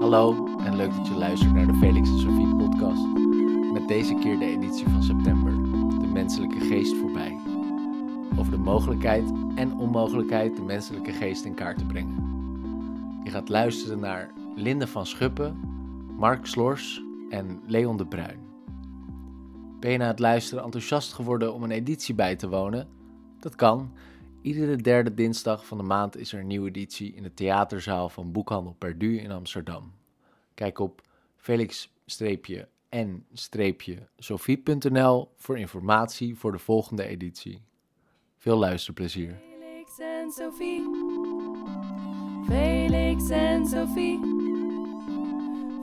Hallo en leuk dat je luistert naar de Felix en Sophie podcast. Met deze keer de editie van september, de menselijke geest voorbij. Over de mogelijkheid en onmogelijkheid de menselijke geest in kaart te brengen. Je gaat luisteren naar Linde van Schuppen, Mark Slors en Leon de Bruin. Ben je na het luisteren enthousiast geworden om een editie bij te wonen? Dat kan. Iedere derde dinsdag van de maand is er een nieuwe editie in de theaterzaal van Boekhandel Perdu in Amsterdam. Kijk op felix-n-sophie.nl voor informatie voor de volgende editie. Veel luisterplezier. Felix en Sophie. Felix en Sophie.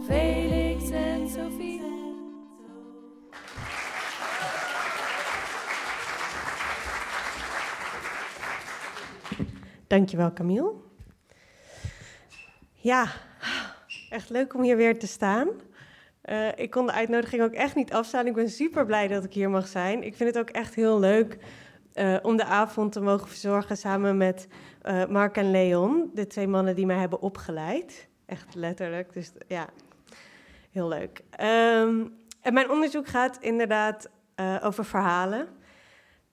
Felix en Sophie. Dankjewel, Camille. Ja, echt leuk om hier weer te staan. Eh, ik kon de uitnodiging ook echt niet afstaan. Ik ben super blij dat ik hier mag zijn. Ik vind het ook echt heel leuk eh, om de avond te mogen verzorgen samen met eh, Mark en Leon, de twee mannen die mij hebben opgeleid. Echt letterlijk. Dus ja, heel leuk. Ehm, en mijn onderzoek gaat inderdaad over verhalen.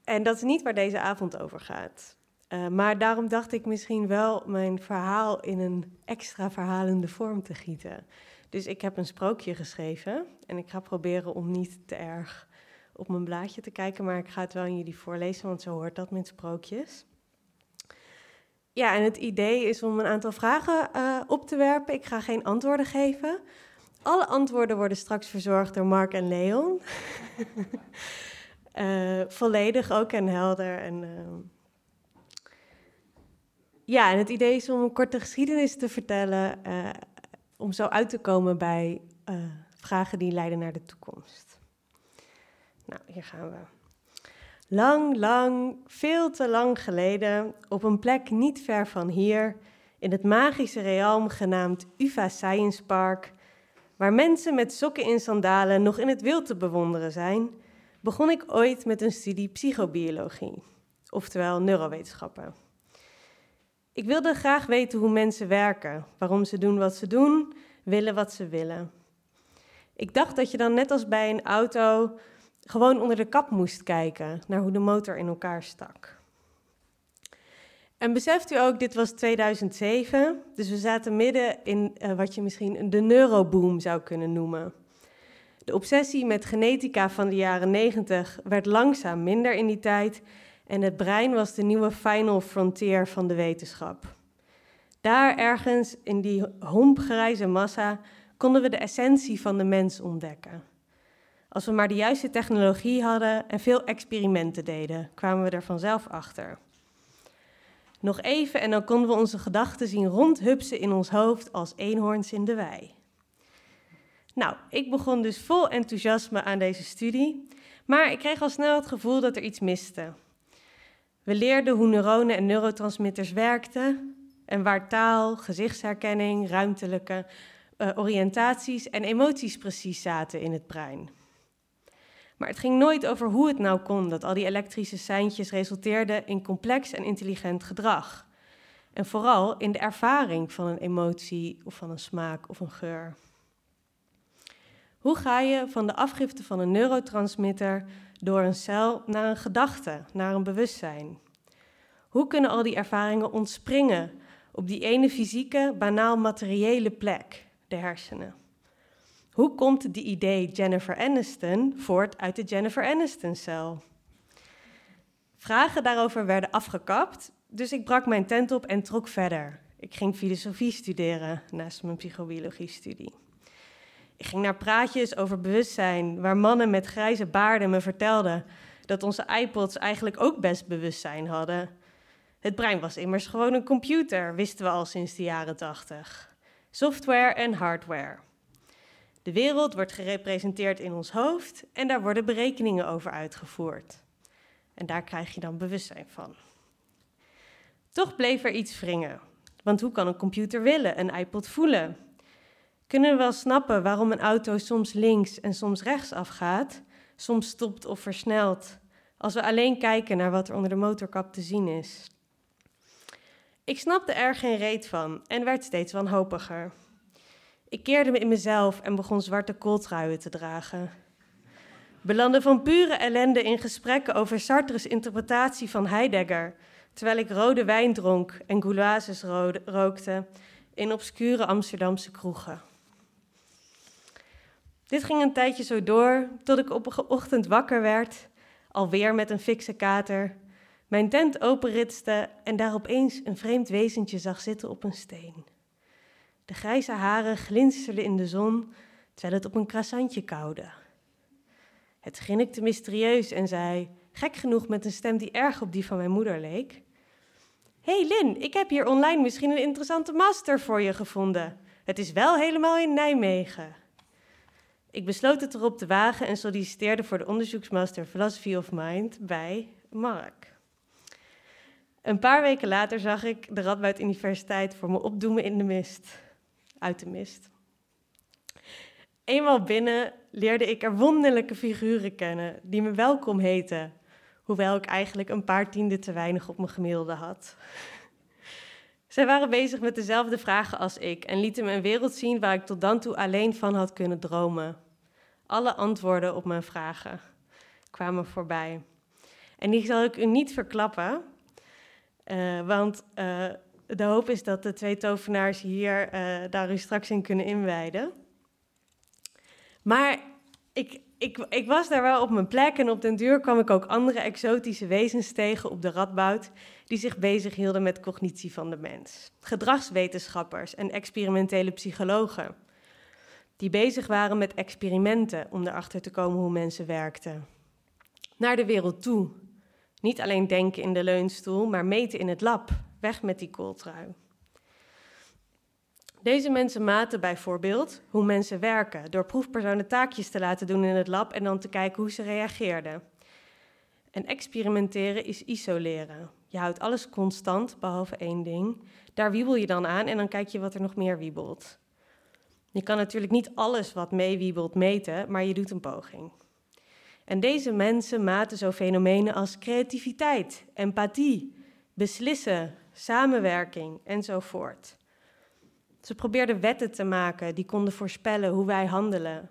En dat is niet waar deze avond over gaat. Uh, maar daarom dacht ik misschien wel mijn verhaal in een extra verhalende vorm te gieten. Dus ik heb een sprookje geschreven en ik ga proberen om niet te erg op mijn blaadje te kijken, maar ik ga het wel aan jullie voorlezen, want zo hoort dat met sprookjes. Ja, en het idee is om een aantal vragen uh, op te werpen. Ik ga geen antwoorden geven. Alle antwoorden worden straks verzorgd door Mark en Leon. uh, volledig ook en helder en ja, en het idee is om een korte geschiedenis te vertellen, uh, om zo uit te komen bij uh, vragen die leiden naar de toekomst. Nou, hier gaan we. Lang, lang, veel te lang geleden, op een plek niet ver van hier, in het magische realm genaamd UvA Science Park, waar mensen met sokken in sandalen nog in het wild te bewonderen zijn, begon ik ooit met een studie psychobiologie, oftewel neurowetenschappen. Ik wilde graag weten hoe mensen werken, waarom ze doen wat ze doen, willen wat ze willen. Ik dacht dat je dan net als bij een auto gewoon onder de kap moest kijken naar hoe de motor in elkaar stak. En beseft u ook, dit was 2007, dus we zaten midden in uh, wat je misschien de neuroboom zou kunnen noemen. De obsessie met genetica van de jaren 90 werd langzaam minder in die tijd en het brein was de nieuwe final frontier van de wetenschap. Daar ergens in die hompgrijze massa konden we de essentie van de mens ontdekken. Als we maar de juiste technologie hadden en veel experimenten deden, kwamen we er vanzelf achter. Nog even en dan konden we onze gedachten zien rondhupsen in ons hoofd als eenhoorns in de wei. Nou, ik begon dus vol enthousiasme aan deze studie, maar ik kreeg al snel het gevoel dat er iets miste. We leerden hoe neuronen en neurotransmitters werkten en waar taal, gezichtsherkenning, ruimtelijke uh, oriëntaties en emoties precies zaten in het brein. Maar het ging nooit over hoe het nou kon dat al die elektrische seintjes resulteerden in complex en intelligent gedrag. En vooral in de ervaring van een emotie of van een smaak of een geur. Hoe ga je van de afgifte van een neurotransmitter door een cel naar een gedachte, naar een bewustzijn? Hoe kunnen al die ervaringen ontspringen op die ene fysieke, banaal materiële plek, de hersenen? Hoe komt die idee Jennifer Aniston voort uit de Jennifer Aniston-cel? Vragen daarover werden afgekapt, dus ik brak mijn tent op en trok verder. Ik ging filosofie studeren naast mijn psychobiologie-studie. Ik ging naar praatjes over bewustzijn, waar mannen met grijze baarden me vertelden dat onze iPods eigenlijk ook best bewustzijn hadden. Het brein was immers gewoon een computer, wisten we al sinds de jaren tachtig. Software en hardware. De wereld wordt gerepresenteerd in ons hoofd en daar worden berekeningen over uitgevoerd. En daar krijg je dan bewustzijn van. Toch bleef er iets wringen. Want hoe kan een computer willen, een iPod voelen? Kunnen we wel snappen waarom een auto soms links en soms rechts afgaat, soms stopt of versnelt, als we alleen kijken naar wat er onder de motorkap te zien is? Ik snapte er geen reet van en werd steeds wanhopiger. Ik keerde me in mezelf en begon zwarte kooltruien te dragen. Belandde van pure ellende in gesprekken over Sartre's interpretatie van Heidegger, terwijl ik rode wijn dronk en gouloises rookte in obscure Amsterdamse kroegen. Dit ging een tijdje zo door, tot ik op een ochtend wakker werd, alweer met een fikse kater, mijn tent openritste en daar opeens een vreemd wezentje zag zitten op een steen. De grijze haren glinsterden in de zon, terwijl het op een krasantje kauwde. Het grinnikte mysterieus en zei, gek genoeg met een stem die erg op die van mijn moeder leek: hey Lin, ik heb hier online misschien een interessante master voor je gevonden. Het is wel helemaal in Nijmegen. Ik besloot het erop te wagen en solliciteerde voor de onderzoeksmaster Philosophy of Mind bij Mark. Een paar weken later zag ik de Radboud Universiteit voor me opdoemen in de mist. Uit de mist. Eenmaal binnen leerde ik er wonderlijke figuren kennen die me welkom heten, hoewel ik eigenlijk een paar tienden te weinig op mijn gemiddelde had. Zij waren bezig met dezelfde vragen als ik en lieten me een wereld zien waar ik tot dan toe alleen van had kunnen dromen. Alle antwoorden op mijn vragen kwamen voorbij. En die zal ik u niet verklappen, uh, want uh, de hoop is dat de twee tovenaars hier uh, daar u straks in kunnen inwijden. Maar ik, ik, ik was daar wel op mijn plek en op den duur kwam ik ook andere exotische wezens tegen op de Radboud die zich bezighielden met cognitie van de mens. Gedragswetenschappers en experimentele psychologen die bezig waren met experimenten om erachter te komen hoe mensen werkten. Naar de wereld toe. Niet alleen denken in de leunstoel, maar meten in het lab. Weg met die kooltrui. Deze mensen maten bijvoorbeeld hoe mensen werken door proefpersonen taakjes te laten doen in het lab en dan te kijken hoe ze reageerden. En experimenteren is isoleren. Je houdt alles constant, behalve één ding. Daar wiebel je dan aan en dan kijk je wat er nog meer wiebelt. Je kan natuurlijk niet alles wat meewiebelt meten, maar je doet een poging. En deze mensen maten zo fenomenen als creativiteit, empathie, beslissen, samenwerking enzovoort. Ze probeerden wetten te maken die konden voorspellen hoe wij handelen.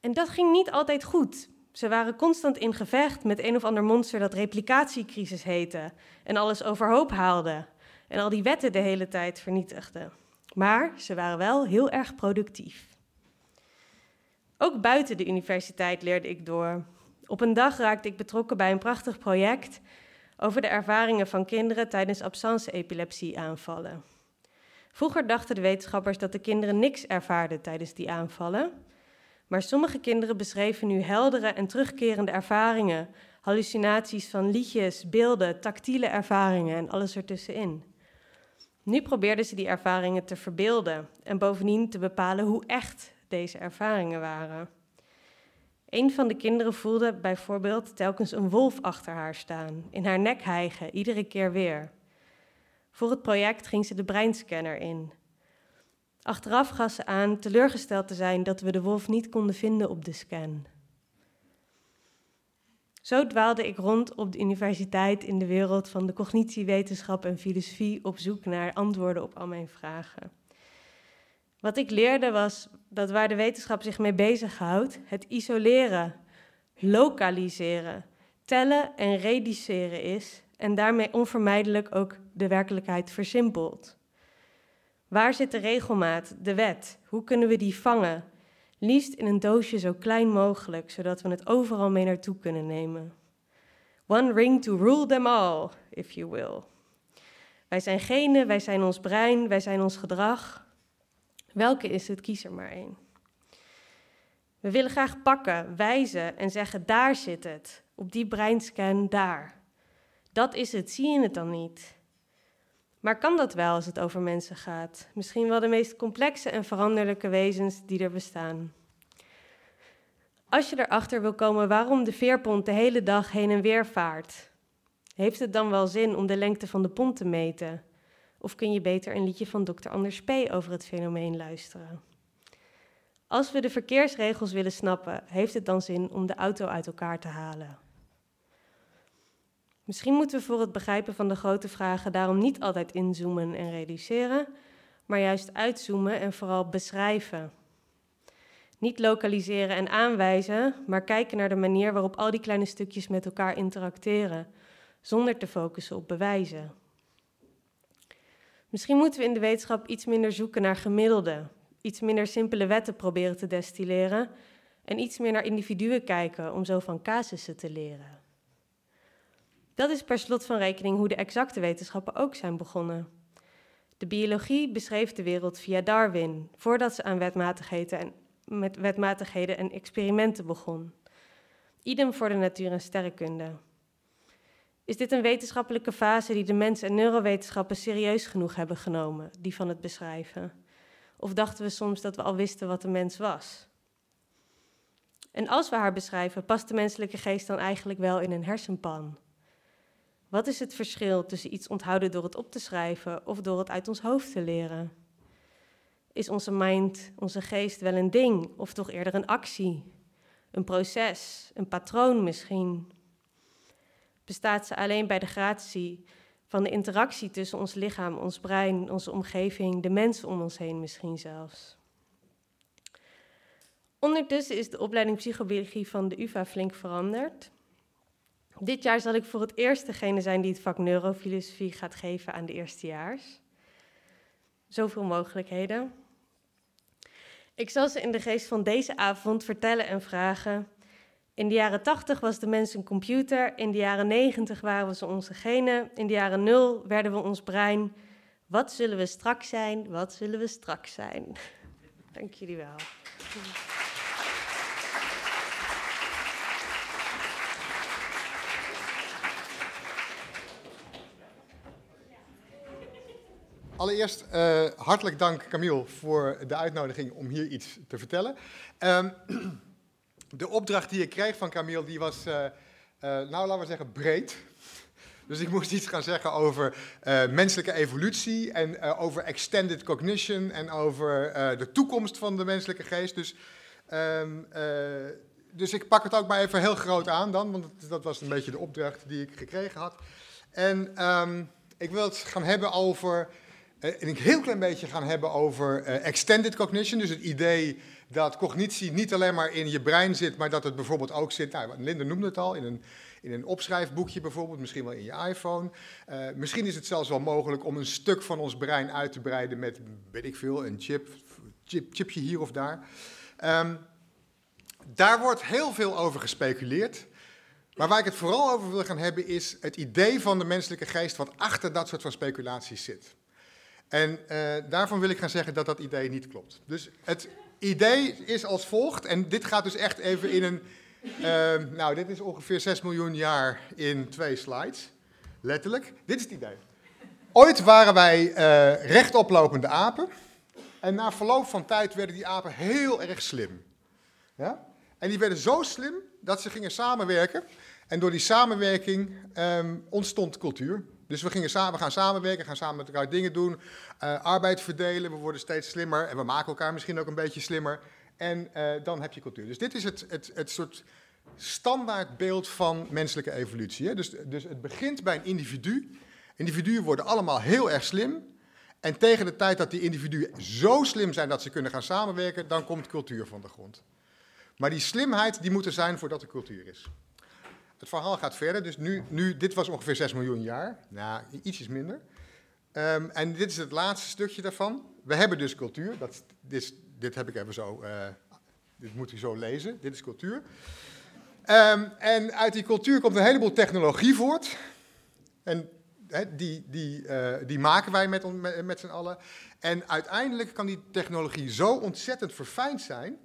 En dat ging niet altijd goed. Ze waren constant in gevecht met een of ander monster dat replicatiecrisis heette en alles overhoop haalde en al die wetten de hele tijd vernietigde. Maar ze waren wel heel erg productief. Ook buiten de universiteit leerde ik door. Op een dag raakte ik betrokken bij een prachtig project over de ervaringen van kinderen tijdens absence-epilepsie-aanvallen. Vroeger dachten de wetenschappers dat de kinderen niks ervaarden tijdens die aanvallen. Maar sommige kinderen beschreven nu heldere en terugkerende ervaringen, hallucinaties van liedjes, beelden, tactiele ervaringen en alles ertussenin. Nu probeerden ze die ervaringen te verbeelden en bovendien te bepalen hoe echt deze ervaringen waren. Een van de kinderen voelde bijvoorbeeld telkens een wolf achter haar staan, in haar nek hijgen, iedere keer weer. Voor het project ging ze de breinscanner in. Achteraf gaf ze aan teleurgesteld te zijn dat we de wolf niet konden vinden op de scan. Zo dwaalde ik rond op de universiteit in de wereld van de cognitiewetenschap en filosofie op zoek naar antwoorden op al mijn vragen. Wat ik leerde was dat waar de wetenschap zich mee bezighoudt, het isoleren, lokaliseren, tellen en reduceren is en daarmee onvermijdelijk ook de werkelijkheid versimpelt. Waar zit de regelmaat, de wet? Hoe kunnen we die vangen? Liefst in een doosje zo klein mogelijk, zodat we het overal mee naartoe kunnen nemen. One ring to rule them all, if you will. Wij zijn genen, wij zijn ons brein, wij zijn ons gedrag. Welke is het? Kies er maar één. We willen graag pakken, wijzen en zeggen: daar zit het. Op die breinscan daar. Dat is het, zie je het dan niet? Maar kan dat wel als het over mensen gaat? Misschien wel de meest complexe en veranderlijke wezens die er bestaan. Als je erachter wil komen waarom de veerpont de hele dag heen en weer vaart, heeft het dan wel zin om de lengte van de pont te meten? Of kun je beter een liedje van Dr. Anders P. over het fenomeen luisteren? Als we de verkeersregels willen snappen, heeft het dan zin om de auto uit elkaar te halen? Misschien moeten we voor het begrijpen van de grote vragen daarom niet altijd inzoomen en reduceren, maar juist uitzoomen en vooral beschrijven. Niet lokaliseren en aanwijzen, maar kijken naar de manier waarop al die kleine stukjes met elkaar interacteren, zonder te focussen op bewijzen. Misschien moeten we in de wetenschap iets minder zoeken naar gemiddelde, iets minder simpele wetten proberen te destilleren en iets meer naar individuen kijken om zo van casussen te leren. Dat is per slot van rekening hoe de exacte wetenschappen ook zijn begonnen. De biologie beschreef de wereld via Darwin, voordat ze aan wetmatigheden en, met wetmatigheden en experimenten begon. Idem voor de natuur en sterrenkunde. Is dit een wetenschappelijke fase die de mens en neurowetenschappen serieus genoeg hebben genomen, die van het beschrijven? Of dachten we soms dat we al wisten wat de mens was? En als we haar beschrijven, past de menselijke geest dan eigenlijk wel in een hersenpan? Wat is het verschil tussen iets onthouden door het op te schrijven of door het uit ons hoofd te leren? Is onze mind, onze geest wel een ding of toch eerder een actie? Een proces, een patroon misschien? Bestaat ze alleen bij de gratie van de interactie tussen ons lichaam, ons brein, onze omgeving, de mensen om ons heen misschien zelfs? Ondertussen is de opleiding psychobiologie van de UvA flink veranderd. Dit jaar zal ik voor het eerst degene zijn die het vak neurofilosofie gaat geven aan de eerstejaars. Zoveel mogelijkheden. Ik zal ze in de geest van deze avond vertellen en vragen. In de jaren 80 was de mens een computer, in de jaren 90 waren we onze genen, in de jaren 0 werden we ons brein. Wat zullen we straks zijn? Wat zullen we straks zijn? Dank jullie wel. Allereerst uh, hartelijk dank Camille voor de uitnodiging om hier iets te vertellen. Um, de opdracht die ik kreeg van Camille die was, uh, uh, nou laten we zeggen, breed. Dus ik moest iets gaan zeggen over menselijke evolutie en over extended cognition en over de toekomst van de menselijke geest. Dus, um, dus ik pak het ook maar even heel groot aan dan, want dat was een beetje de opdracht die ik gekregen had. En um, ik wil het gaan hebben over en een heel klein beetje gaan hebben over uh, extended cognition. Dus het idee dat cognitie niet alleen maar in je brein zit, maar dat het bijvoorbeeld ook zit, nou, Linda noemde het al, in een, in een opschrijfboekje bijvoorbeeld, misschien wel in je iPhone. Uh, misschien is het zelfs wel mogelijk om een stuk van ons brein uit te breiden met, weet ik veel, een chip, chip chipje hier of daar. Um, daar wordt heel veel over gespeculeerd. Maar waar ik het vooral over wil gaan hebben is het idee van de menselijke geest wat achter dat soort van speculaties zit. En uh, daarvan wil ik gaan zeggen dat dat idee niet klopt. Dus het idee is als volgt, en dit gaat dus echt even in een, uh, nou dit is ongeveer 6 miljoen jaar in twee slides, letterlijk. Dit is het idee. Ooit waren wij uh, rechtoplopende apen en na verloop van tijd werden die apen heel erg slim. Ja? En die werden zo slim dat ze gingen samenwerken en door die samenwerking um, ontstond cultuur. Dus we, gingen samen, gaan samenwerken, gaan samen met elkaar dingen doen, uh, arbeid verdelen, we worden steeds slimmer en we maken elkaar misschien ook een beetje slimmer. En uh, dan heb je cultuur. Dus dit is het, het, het soort standaardbeeld van menselijke evolutie. Hè? Dus, dus het begint bij een individu. Individuen worden allemaal heel erg slim. En tegen de tijd dat die individuen zo slim zijn dat ze kunnen gaan samenwerken, dan komt cultuur van de grond. Maar die slimheid die moet er zijn voordat er cultuur is. Het verhaal gaat verder, dus nu, nu dit was ongeveer 6 miljoen jaar, nou, ietsjes minder. Um, en dit is het laatste stukje daarvan. We hebben dus cultuur, dat, dit, dit heb ik even zo, uh, dit moet u zo lezen, dit is cultuur. Um, en uit die cultuur komt een heleboel technologie voort. En die, die, uh, die maken wij met, met, met z'n allen. En uiteindelijk kan die technologie zo ontzettend verfijnd zijn,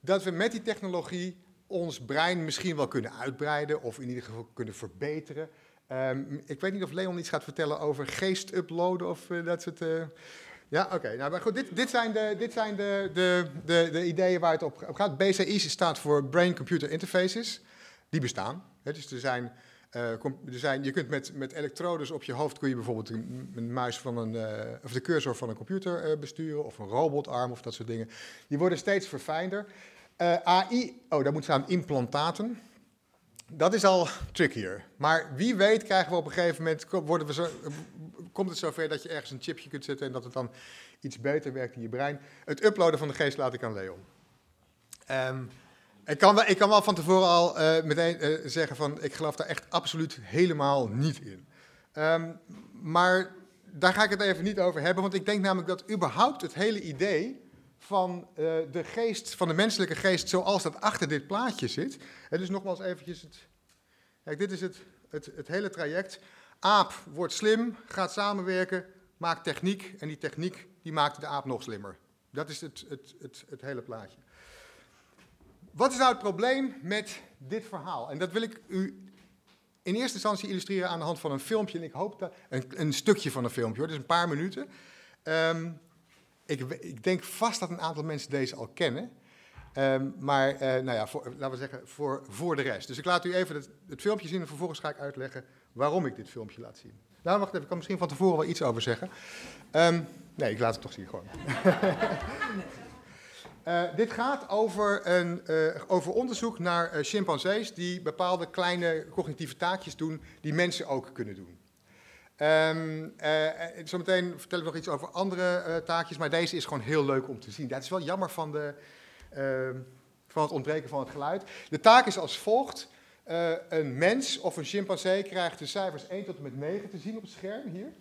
dat we met die technologie ons brein misschien wel kunnen uitbreiden of in ieder geval kunnen verbeteren. Um, ik weet niet of Leon iets gaat vertellen over geest uploaden of uh, dat soort. Uh... Ja, oké. Nou, maar goed, dit, dit zijn, de, dit zijn de, de, de, de, ideeën waar het op, gaat. BCI staat voor Brain Computer Interfaces. Die bestaan. Dus er zijn, uh, er zijn, je kunt met, met elektrodes op je hoofd kun je bijvoorbeeld een muis van een, of de cursor van een computer besturen of een robotarm of dat soort dingen. Die worden steeds verfijnder. Uh, AI, oh, daar moet staan implantaten. Dat is al trickier. Maar wie weet krijgen we op een gegeven moment, worden we zo, komt het zover dat je ergens een chipje kunt zetten en dat het dan iets beter werkt in je brein. Het uploaden van de geest laat ik aan Leon. Ehm, ik, kan wel, ik kan wel van tevoren al eh, meteen eh, zeggen van ik geloof daar echt absoluut helemaal niet in. Ehm, maar daar ga ik het even niet over hebben, want ik denk namelijk dat überhaupt het hele idee van eh, de geest, van de menselijke geest, zoals dat achter dit plaatje zit. En dus nogmaals eventjes, het, kijk, dit is het, het, het hele traject. Aap wordt slim, gaat samenwerken, maakt techniek en die techniek die maakt de aap nog slimmer. Dat is het, het, het, het hele plaatje. Wat is nou het probleem met dit verhaal? En dat wil ik u in eerste instantie illustreren aan de hand van een filmpje. En ik hoop dat. Een, een stukje van een filmpje hoor, dus een paar minuten. Ehm, ik, ik, denk vast dat een aantal mensen deze al kennen. Um, maar uh, nou ja, voor, laten we zeggen, voor, voor de rest. Dus ik laat u even het, het, filmpje zien en vervolgens ga ik uitleggen waarom ik dit filmpje laat zien. Nou, wacht even, ik kan misschien van tevoren wel iets over zeggen. Um, nee, ik laat het toch zien gewoon. Uh, dit gaat over, een, uh, over onderzoek naar uh, chimpansees die bepaalde kleine cognitieve taakjes doen die mensen ook kunnen doen. Um, zometeen vertel ik nog iets over andere taakjes, maar deze is gewoon heel leuk om te zien. Dat is wel jammer van, de, ehm, van het ontbreken van het geluid. De taak is als volgt. een mens of een chimpansee krijgt de cijfers 1 tot en met 9 te zien op het scherm hier.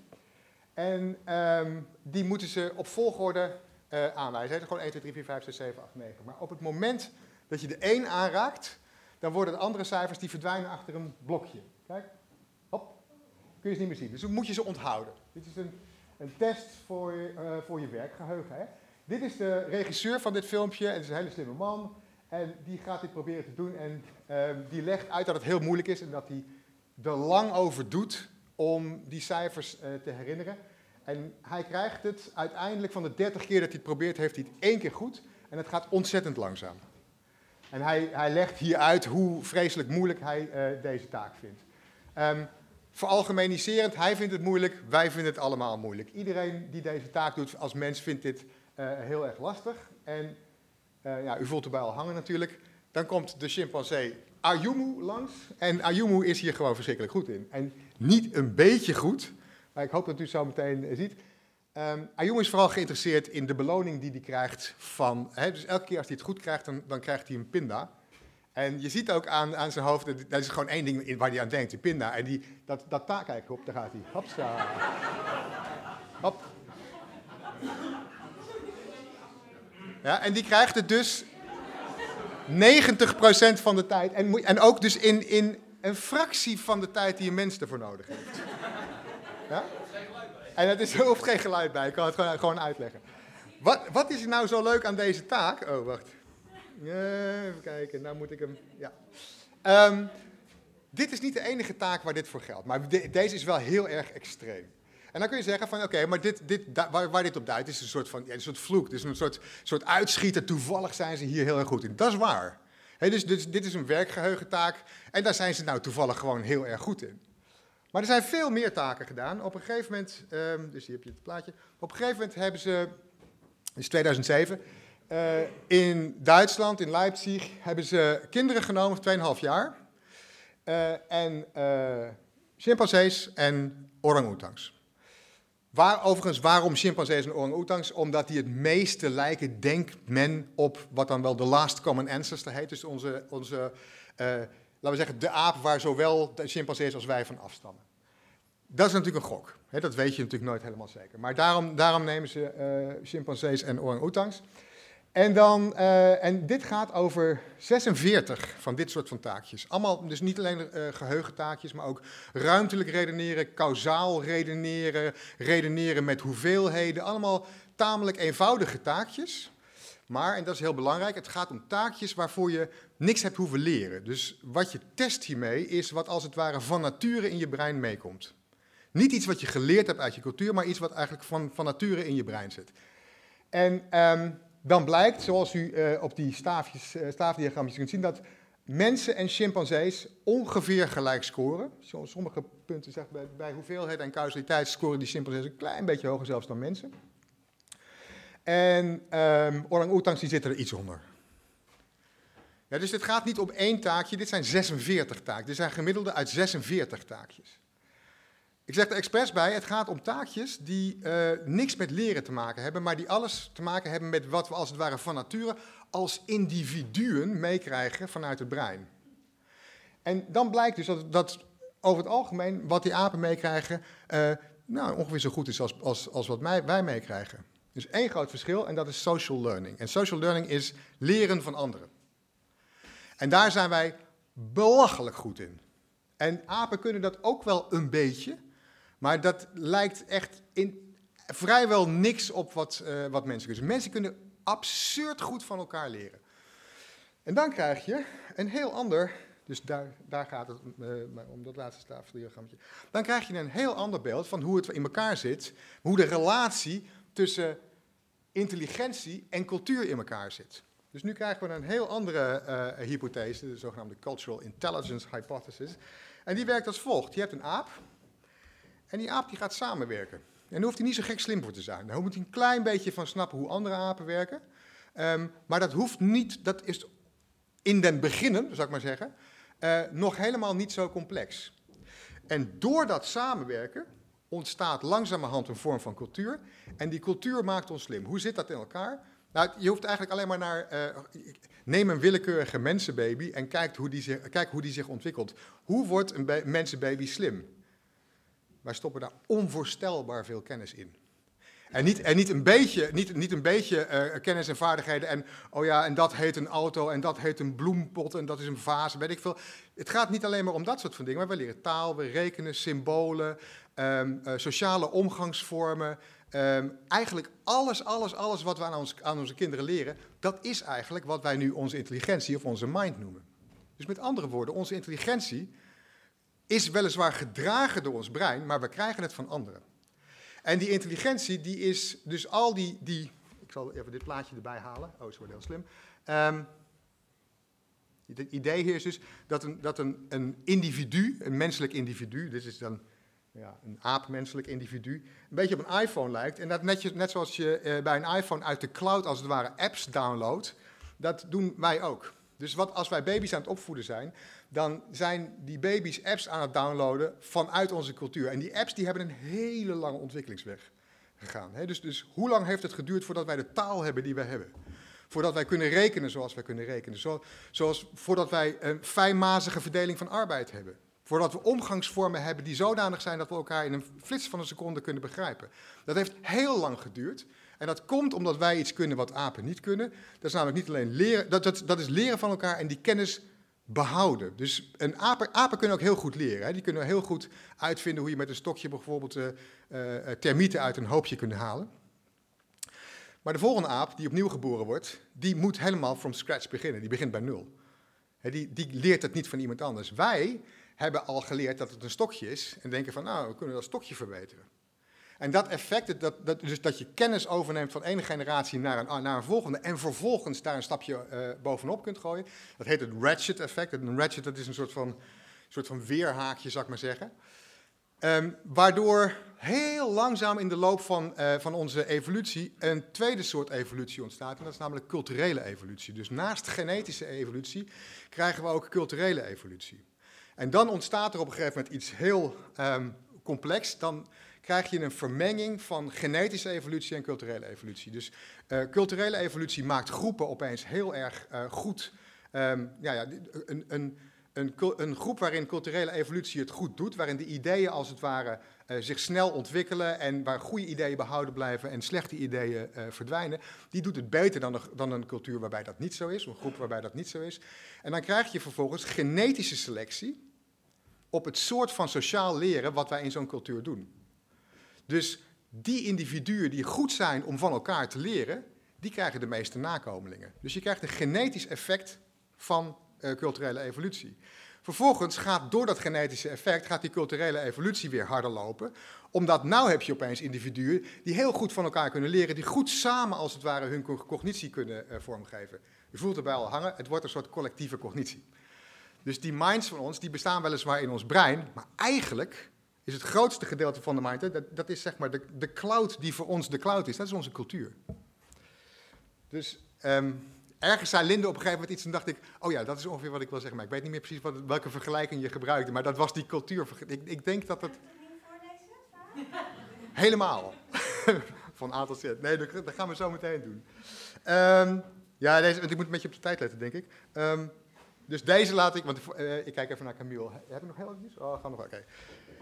En um, die moeten ze op volgorde uh, aanwijzen. Gewoon 1, 2, 3, 4, 5, 6, 7, 8, 9. Maar op het moment dat je de 1 aanraakt, dan worden de andere cijfers die verdwijnen achter een blokje. Kijk, kun je ze niet meer zien. Dus dan moet je ze onthouden. Dit is een, een test voor je, uh, voor je werkgeheugen. Hè? Dit is de regisseur van dit filmpje, en het is een hele slimme man. En die gaat dit proberen te doen en uh, die legt uit dat het heel moeilijk is en dat hij er lang over doet om die cijfers uh, te herinneren. En hij krijgt het uiteindelijk van de 30 keer dat hij het probeert, heeft hij het één keer goed. En het gaat ontzettend langzaam. En hij, hij legt hier uit hoe vreselijk moeilijk hij uh, deze taak vindt. Um, veralgemeniserend, hij vindt het moeilijk, wij vinden het allemaal moeilijk. Iedereen die deze taak doet als mens vindt dit uh, heel erg lastig. En uh, ja, u voelt erbij al hangen natuurlijk. Dan komt de chimpansee Ayumu langs. En Ayumu is hier gewoon verschrikkelijk goed in. En niet een beetje goed, maar ik hoop dat u zo meteen ziet. Um, Ayum is vooral geïnteresseerd in de beloning die hij krijgt van... Hè, dus elke keer als hij het goed krijgt, dan, dan krijgt hij een pinda. En je ziet ook aan, aan zijn hoofd, dat is gewoon één ding waar hij aan denkt, die pinda. En die, dat, dat taak, kijk op, daar gaat hij. Hopsa. Hop. Ja, en die krijgt het dus 90% van de tijd. En, en ook dus in, in een fractie van de tijd die een mens ervoor nodig heeft. Ja? En het is, er hoeft geen geluid bij, ik kan het gewoon, gewoon uitleggen. Wat, wat, is er nou zo leuk aan deze taak? Oh, wacht. Even kijken, nou moet ik hem. Ja. Um, dit is niet de enige taak waar dit voor geldt, maar de, deze is wel heel erg extreem. En dan kun je zeggen van, oké, maar dit, dit, waar, waar, dit op duidt is een soort van, ja, een soort vloek. Is een soort, soort uitschieter, toevallig zijn ze hier heel erg goed in. Dat is waar. Dus, dus dit is een werkgeheugentaak en daar zijn ze nou toevallig gewoon heel erg goed in. Maar er zijn veel meer taken gedaan. Op een gegeven moment, um, dus hier heb je het plaatje. Op een gegeven moment hebben ze, is 2007, uh, in Duitsland, in Leipzig, hebben ze kinderen genomen van 2,5 jaar. Uh, en uh, chimpansees en orang-oetangs. Waar, overigens, waarom chimpansees en orang-oetangs? Omdat die het meeste lijken, denkt men, op wat dan wel de last common ancestor heet. Dus onze, onze laten we zeggen, de aap waar zowel de chimpansees als wij van afstammen. Dat is natuurlijk een gok. Hè, dat weet je natuurlijk nooit helemaal zeker. Maar daarom, daarom nemen ze chimpansees en orang-oetangs. En, dan, uh, en dit gaat over 46 van dit soort van taakjes. Allemaal, dus niet alleen uh, geheugentaakjes, maar ook ruimtelijk redeneren, kausaal redeneren, redeneren met hoeveelheden. Allemaal tamelijk eenvoudige taakjes. Maar, en dat is heel belangrijk, het gaat om taakjes waarvoor je niks hebt hoeven leren. Dus wat je test hiermee is wat als het ware van nature in je brein meekomt. Niet iets wat je geleerd hebt uit je cultuur, maar iets wat eigenlijk van, van nature in je brein zit. En um, dan blijkt, zoals u uh, op die staafjes, uh, staafdiagrammetjes kunt zien, dat mensen en chimpansees ongeveer gelijk scoren. Sommige punten zeggen bij, bij hoeveelheid en causaliteit scoren die chimpansees een klein beetje hoger zelfs dan mensen. En um, orang-oetangs die zitten er iets onder. Ja, dus het gaat niet om één taakje, dit zijn 46 taakjes. Dit zijn gemiddelde uit 46 taakjes. Ik zeg er expres bij, het gaat om taakjes die eh, niks met leren te maken hebben, maar die alles te maken hebben met wat we als het ware van nature als individuen meekrijgen vanuit het brein. En dan blijkt dus dat, dat over het algemeen wat die apen meekrijgen, eh, nou, ongeveer zo goed is als, als, als wat mij, wij meekrijgen. Dus één groot verschil en dat is social learning. En social learning is leren van anderen. En daar zijn wij belachelijk goed in. En apen kunnen dat ook wel een beetje, maar dat lijkt echt in vrijwel niks op wat, uh, wat mensen kunnen. Mensen kunnen absurd goed van elkaar leren. En dan krijg je een heel ander, dus daar, daar gaat het om dat laatste tafeldiagrammetje. Dan krijg je een heel ander beeld van hoe het in elkaar zit, hoe de relatie tussen intelligentie en cultuur in elkaar zit. Dus nu krijgen we een heel andere uh, hypothese, de zogenaamde Cultural Intelligence Hypothesis. En die werkt als volgt. Je hebt een aap en die aap die gaat samenwerken. En daar hoeft hij niet zo gek slim voor te zijn. Daar moet hij een klein beetje van snappen hoe andere apen werken. Um, maar dat hoeft niet, dat is in den beginnen, zou ik maar zeggen, uh, nog helemaal niet zo complex. En door dat samenwerken ontstaat langzamerhand een vorm van cultuur. En die cultuur maakt ons slim. Hoe zit dat in elkaar? Nou, je hoeft eigenlijk alleen maar naar. Uh, neem een willekeurige mensenbaby en kijk hoe, die zich, kijk hoe die zich ontwikkelt. Hoe wordt een mensenbaby slim? Wij stoppen daar onvoorstelbaar veel kennis in. En niet, en niet een beetje, niet, niet een beetje uh, kennis en vaardigheden en, oh ja, en dat heet een auto en dat heet een bloempot en dat is een vaas, weet ik veel. Het gaat niet alleen maar om dat soort van dingen, maar we leren taal, we rekenen, symbolen, um, uh, sociale omgangsvormen. Um, eigenlijk alles, alles, alles wat we aan, aan onze kinderen leren, dat is eigenlijk wat wij nu onze intelligentie of onze mind noemen. Dus met andere woorden, onze intelligentie is weliswaar gedragen door ons brein, maar we krijgen het van anderen. En die intelligentie, die is dus al die, die ik zal even dit plaatje erbij halen. Oh, het wordt heel slim. Um, het idee hier is dus dat een, dat een, een individu, een menselijk individu, dit is dan ja, een aapmenselijk individu, een beetje op een iPhone lijkt. En dat net, net zoals je uh, bij een iPhone uit de cloud als het ware apps downloadt, dat doen wij ook. Dus wat als wij baby's aan het opvoeden zijn, dan zijn die baby's apps aan het downloaden vanuit onze cultuur. En die apps die hebben een hele lange ontwikkelingsweg gegaan. Dus, dus hoe lang heeft het geduurd voordat wij de taal hebben die wij hebben? Voordat wij kunnen rekenen zoals wij kunnen rekenen. Zo, zoals voordat wij een fijnmazige verdeling van arbeid hebben. Voordat we omgangsvormen hebben die zodanig zijn dat we elkaar in een flits van een seconde kunnen begrijpen. Dat heeft heel lang geduurd. En dat komt omdat wij iets kunnen wat apen niet kunnen. Dat is namelijk niet alleen leren, dat, dat, is leren van elkaar en die kennis behouden. Dus een apen, apen kunnen ook heel goed leren. Hè. Die kunnen heel goed uitvinden hoe je met een stokje bijvoorbeeld uh, termieten uit een hoopje kunt halen. Maar de volgende aap, die opnieuw geboren wordt, die moet helemaal from scratch beginnen. Die begint bij nul. Die, die leert het niet van iemand anders. Wij hebben al geleerd dat het een stokje is en denken van, nou, we kunnen dat stokje verbeteren. En dat effect, dat, dat, dus dat je kennis overneemt van ene generatie naar een, naar volgende en vervolgens daar een stapje uh, bovenop kunt gooien, dat heet het ratchet effect. Een ratchet dat is een soort van, soort van weerhaakje, zou ik maar zeggen. Um, waardoor heel langzaam in de loop van, uh, van onze evolutie een tweede soort evolutie ontstaat. En dat is namelijk culturele evolutie. Dus naast genetische evolutie krijgen we ook culturele evolutie. En dan ontstaat er op een gegeven moment iets heel um, complex. Dan krijg je een vermenging van genetische evolutie en culturele evolutie. Dus uh, culturele evolutie maakt groepen opeens heel erg uh, goed. Um, ja, ja, een, een, een, een, groep waarin culturele evolutie het goed doet, waarin de ideeën als het ware uh, zich snel ontwikkelen en waar goede ideeën behouden blijven en slechte ideeën verdwijnen, die doet het beter dan, dan een cultuur waarbij dat niet zo is, een groep waarbij dat niet zo is. En dan krijg je vervolgens genetische selectie op het soort van sociaal leren wat wij in zo'n cultuur doen. Dus die individuen die goed zijn om van elkaar te leren, die krijgen de meeste nakomelingen. Dus je krijgt een genetisch effect van uh, culturele evolutie. Vervolgens gaat door dat genetische effect gaat die culturele evolutie weer harder lopen. Omdat nou heb je opeens individuen die heel goed van elkaar kunnen leren, die goed samen als het ware hun cognitie kunnen uh, vormgeven. Je voelt erbij al hangen, het wordt een soort collectieve cognitie. Dus die minds van ons, die bestaan weliswaar in ons brein, maar eigenlijk is het grootste gedeelte van de mind, dat, dat is zeg maar de, de cloud die voor ons de cloud is, dat is onze cultuur. Dus um, ergens zei Linde op een gegeven moment iets en dacht ik, oh ja, dat is ongeveer wat ik wil zeggen, maar ik weet niet meer precies wat, welke vergelijking je gebruikte, maar dat was die cultuur. Ik, ik denk dat het... Helemaal. Van A tot Z. Nee, dat, dat gaan we zo meteen doen. Ehm, ja, deze, want ik moet een beetje op de tijd letten, denk ik. Ehm, dus deze laat ik, want eh, ik kijk even naar Camille. Heb ik nog heel iets? Oh, gaan nog. Oké.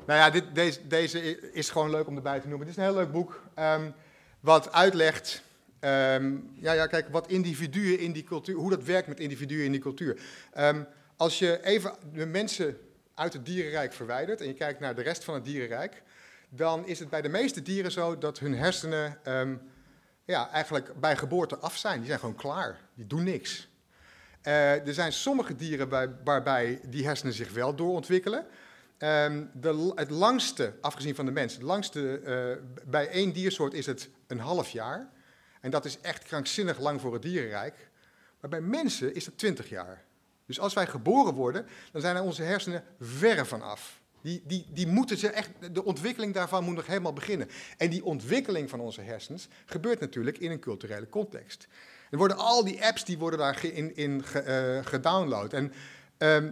Nou ja, dit, deze, deze is gewoon leuk om erbij te noemen. Het is een heel leuk boek. ehm, wat uitlegt. ehm, ja, ja, kijk, wat individuen in die cultuur. Hoe dat werkt met individuen in die cultuur. Ehm, als je even de mensen uit het dierenrijk verwijdert. en je kijkt naar de rest van het dierenrijk. dan is het bij de meeste dieren zo dat hun hersenen. ja, eigenlijk bij geboorte af zijn. Die zijn gewoon klaar. Die doen niks. Eh, er zijn sommige dieren bij- waarbij die hersenen zich wel doorontwikkelen. Ehm, de, het langste, afgezien van de mens, het langste eh, bij één diersoort is het een half jaar. En dat is echt krankzinnig lang voor het dierenrijk. Maar bij mensen is het 20 jaar. Dus als wij geboren worden, dan zijn er onze hersenen verre van af. Die, die, die moeten ze echt, de ontwikkeling daarvan moet nog helemaal beginnen. En die ontwikkeling van onze hersens gebeurt natuurlijk in een culturele context. Er worden al die apps die worden daar in, eh, gedownload. En ehm,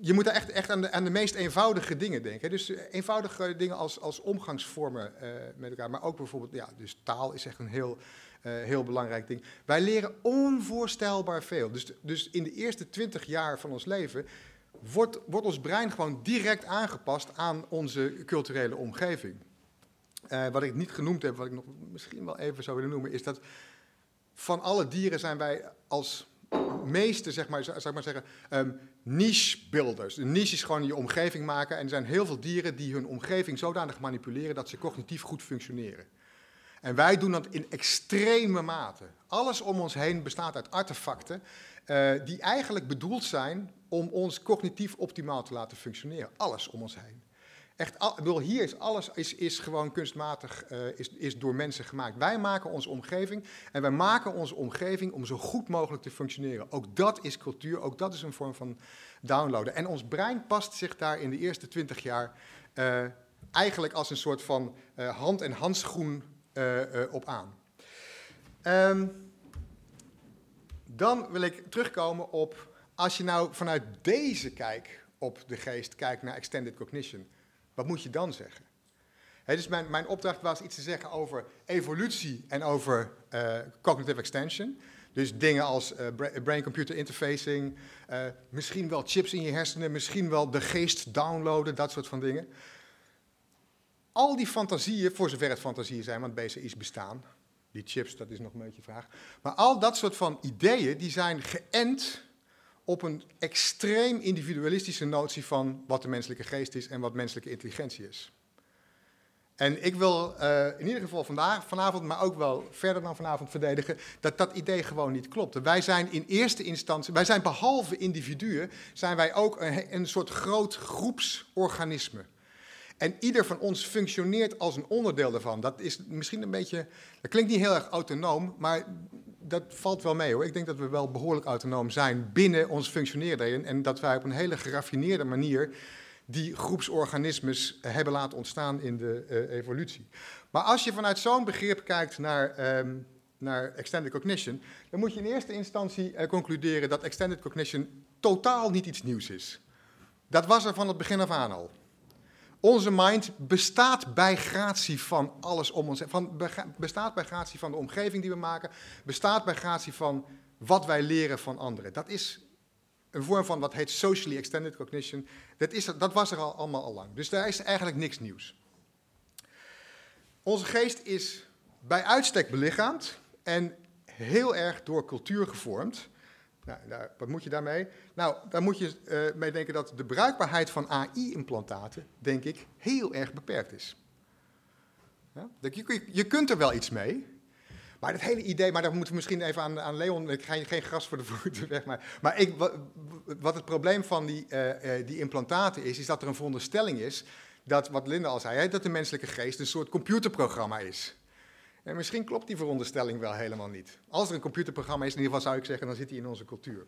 je moet daar echt, echt aan, de, aan de meest eenvoudige dingen denken. Dus eh, eenvoudige dingen als, als omgangsvormen eh, met elkaar. Maar ook bijvoorbeeld, ja, dus taal is echt een heel, eh, heel belangrijk ding. Wij leren onvoorstelbaar veel. Dus, dus in de eerste twintig jaar van ons leven wordt, wordt ons brein gewoon direct aangepast aan onze culturele omgeving. Wat ik niet genoemd heb, wat ik nog misschien wel even zou willen noemen, is dat van alle dieren zijn wij als meeste, zeg maar, ik maar zeggen, ehm, niche builders. Een niche is gewoon je omgeving maken. En er zijn heel veel dieren die hun omgeving zodanig manipuleren dat ze cognitief goed functioneren. En wij doen dat in extreme mate. Alles om ons heen bestaat uit artefacten eh, die eigenlijk bedoeld zijn om ons cognitief optimaal te laten functioneren. Alles om ons heen. Echt, al, bedoel, hier is alles is, is gewoon kunstmatig, eh, is, is door mensen gemaakt. Wij maken onze omgeving en wij maken onze omgeving om zo goed mogelijk te functioneren. Ook dat is cultuur, ook dat is een vorm van downloaden. En ons brein past zich daar in de eerste twintig jaar eh, eigenlijk als een soort van eh, hand- en handschoen op aan. Ehm, dan wil ik terugkomen op, als je nou vanuit deze kijk op de geest kijkt naar extended cognition, wat moet je dan zeggen? Hè, dus mijn, mijn opdracht was iets te zeggen over evolutie en over eh, cognitive extension. Dus dingen als eh, bra- brain-computer interfacing, eh, misschien wel chips in je hersenen, misschien wel de geest downloaden, dat soort van dingen. Al die fantasieën, voor zover het fantasieën zijn, want BCI's bestaan, die chips, dat is nog een beetje vraag. Maar al dat soort van ideeën, die zijn geënt op een extreem individualistische notie van wat de menselijke geest is en wat menselijke intelligentie is. En ik wil eh, in ieder geval vandaag, vanavond, maar ook wel verder dan vanavond verdedigen, dat dat idee gewoon niet klopt. Wij zijn in eerste instantie, wij zijn behalve individuen, zijn wij ook een, een soort groot groepsorganisme. En ieder van ons functioneert als een onderdeel daarvan. Dat is misschien een beetje, dat klinkt niet heel erg autonoom, maar dat valt wel mee hoor. Ik denk dat we wel behoorlijk autonoom zijn binnen ons functioneren en dat wij op een hele geraffineerde manier die groepsorganismes hebben laten ontstaan in de eh, evolutie. Maar als je vanuit zo'n begrip kijkt naar, ehm, naar extended cognition, dan moet je in eerste instantie eh, concluderen dat extended cognition totaal niet iets nieuws is. Dat was er van het begin af aan al. Onze mind bestaat bij gratie van alles om ons heen. Van, bestaat bij gratie van de omgeving die we maken. Bestaat bij gratie van wat wij leren van anderen. Dat is een vorm van wat heet socially extended cognition. Dat, is, dat was er al allemaal al lang. Dus daar is eigenlijk niks nieuws. Onze geest is bij uitstek belichaamd en heel erg door cultuur gevormd. Nou, wat moet je daarmee? Nou, daar moet je eh, mee denken dat de bruikbaarheid van AI-implantaten, denk ik, heel erg beperkt is. Dat Je, je, kunt er wel iets mee, maar het hele idee, maar daar moeten we misschien even aan, aan Leon, ik ga je geen gras voor de voeten weg, maar, ik, wat, het probleem van die, eh, eh, die implantaten is, is dat er een veronderstelling is, dat, wat Linda al zei, dat de menselijke geest een soort computerprogramma is. En misschien klopt die veronderstelling wel helemaal niet. Als er een computerprogramma is, in ieder geval zou ik zeggen, dan zit die in onze cultuur.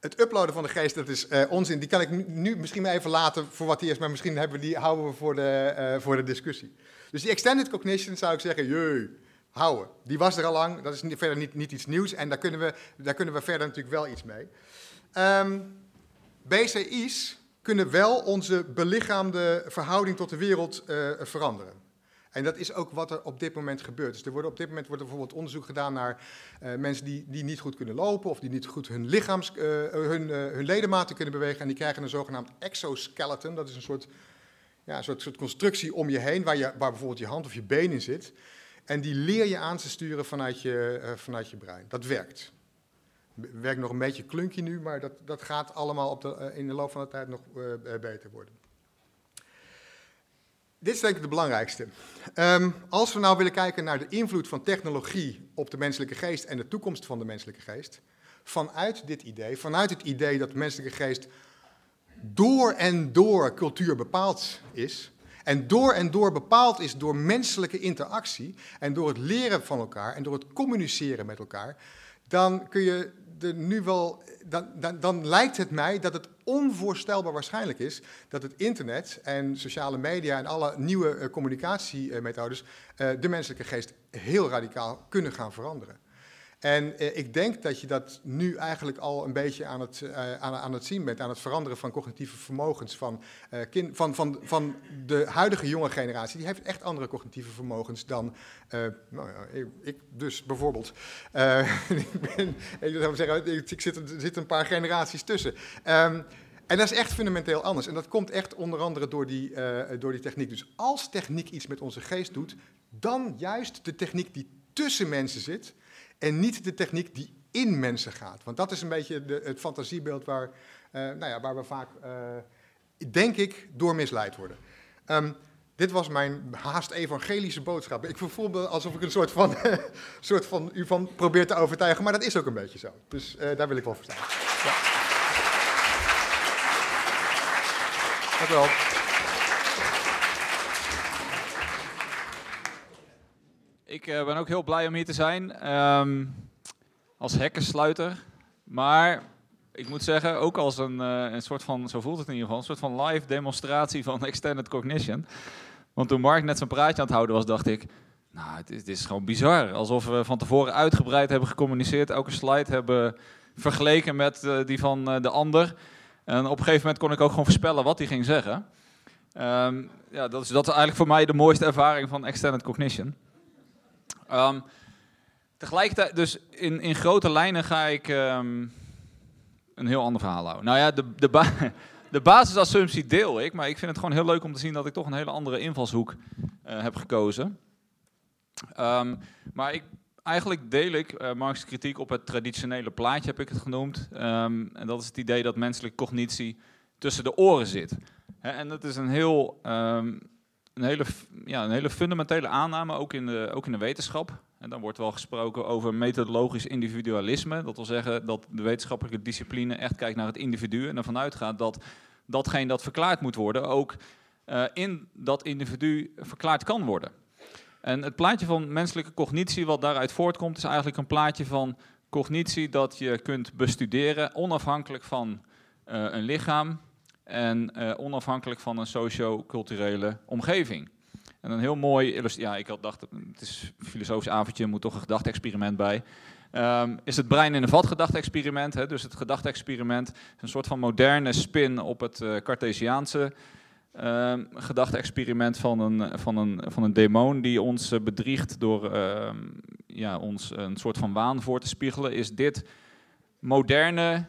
Het uploaden van de geest, dat is eh, onzin. Die kan ik nu- misschien maar even laten voor wat die is, maar misschien hebben we die, houden we voor de, eh, voor de discussie. Dus die extended cognition zou ik zeggen, jee, houden. Die was er al lang, dat is verder niet, niet iets nieuws en daar kunnen, we, daar kunnen we verder natuurlijk wel iets mee. Ehm, BCI's kunnen wel onze belichaamde verhouding tot de wereld eh, veranderen. En dat is ook wat er op dit moment gebeurt. Dus er op dit moment wordt er bijvoorbeeld onderzoek gedaan naar eh, mensen die, die niet goed kunnen lopen of die niet goed hun, lichaams, eh, hun, eh, hun ledematen kunnen bewegen. En die krijgen een zogenaamd exoskeleton. Dat is een soort, ja, een soort, constructie om je heen waar, je, waar bijvoorbeeld je hand of je been in zit. En die leer je aan te sturen vanuit je, vanuit je brein. Dat werkt. Werkt nog een beetje klunky nu, maar dat, dat gaat allemaal op de, in de loop van de tijd nog beter worden. Dit is denk ik de belangrijkste. Ehm, als we nou willen kijken naar de invloed van technologie op de menselijke geest en de toekomst van de menselijke geest, vanuit dit idee, vanuit het idee dat de menselijke geest door en door cultuur bepaald is, en door en door bepaald is door menselijke interactie en door het leren van elkaar en door het communiceren met elkaar, dan kun je er nu wel, dan, dan, dan lijkt het mij dat het onvoorstelbaar waarschijnlijk is dat het internet en sociale media en alle nieuwe eh, communicatiemethodes eh, de menselijke geest heel radicaal kunnen gaan veranderen. En eh, ik denk dat je dat nu eigenlijk al een beetje aan het, eh, aan, aan het zien bent, aan het veranderen van cognitieve vermogens van, eh, van, van, van de huidige jonge generatie. Die heeft echt andere cognitieve vermogens dan, nou ja, ik, dus bijvoorbeeld. Ik, ben, ik, zou zeggen, ik, zit, er een paar generaties tussen. Ehm, en dat is echt fundamenteel anders. En dat komt echt onder andere door die, door die techniek. Dus als techniek iets met onze geest doet, dan juist de techniek die tussen mensen zit en niet de techniek die in mensen gaat. Want dat is een beetje de, het fantasiebeeld waar, eh, nou ja, waar we vaak, eh, denk ik, door misleid worden. Ehm, dit was mijn haast evangelische boodschap. Ik voel me alsof ik een soort van, soort van u van probeer te overtuigen, maar dat is ook een beetje zo. Dus eh, daar wil ik wel voor staan. Ja. Dank wel. Ik eh, ben ook heel blij om hier te zijn ehm, als hekkensluiter. Maar ik moet zeggen, ook als een, eh, een soort van, zo voelt het in ieder geval, een soort van live demonstratie van extended cognition. Want toen Mark net zijn praatje aan het houden was, dacht ik, nou, het is, het is gewoon bizar. Alsof we van tevoren uitgebreid hebben gecommuniceerd, elke slide hebben vergeleken met eh, die van de ander. En op een gegeven moment kon ik ook gewoon voorspellen wat hij ging zeggen. Ehm, ja, dat is, dat is eigenlijk voor mij de mooiste ervaring van extended cognition. Ehm, tegelijkertijd, dus in, in grote lijnen ga ik ehm, een heel ander verhaal houden. Nou ja, de, de, ba de basisassumptie deel ik, maar ik vind het gewoon heel leuk om te zien dat ik toch een hele andere invalshoek eh, heb gekozen. Ehm, maar ik, eigenlijk deel ik uh, Marx' kritiek op het traditionele plaatje, heb ik het genoemd. En dat is het idee dat menselijke cognitie tussen de oren zit. En dat is een heel een hele, ja, een hele fundamentele aanname, ook in, de, ook in de wetenschap. En dan wordt wel gesproken over methodologisch individualisme. Dat wil zeggen dat de wetenschappelijke discipline echt kijkt naar het individu en ervan uitgaat dat datgene dat verklaard moet worden ook eh, in dat individu verklaard kan worden. En het plaatje van menselijke cognitie wat daaruit voortkomt is eigenlijk een plaatje van cognitie dat je kunt bestuderen onafhankelijk van eh, een lichaam, en eh, onafhankelijk van een socio-culturele omgeving. En een heel mooi illustratie, ja, ik had dacht, het is een filosofisch avondje, moet toch een gedachte-experiment bij. Ehm, is het brein in een vat gedachte-experiment? Hè? Dus het gedachte-experiment is een soort van moderne spin op het uh, Cartesiaanse gedachte-experiment van een, van, een, van een demon die ons uh, bedriegt door ehm, ja, ons een soort van waan voor te spiegelen. Is dit moderne,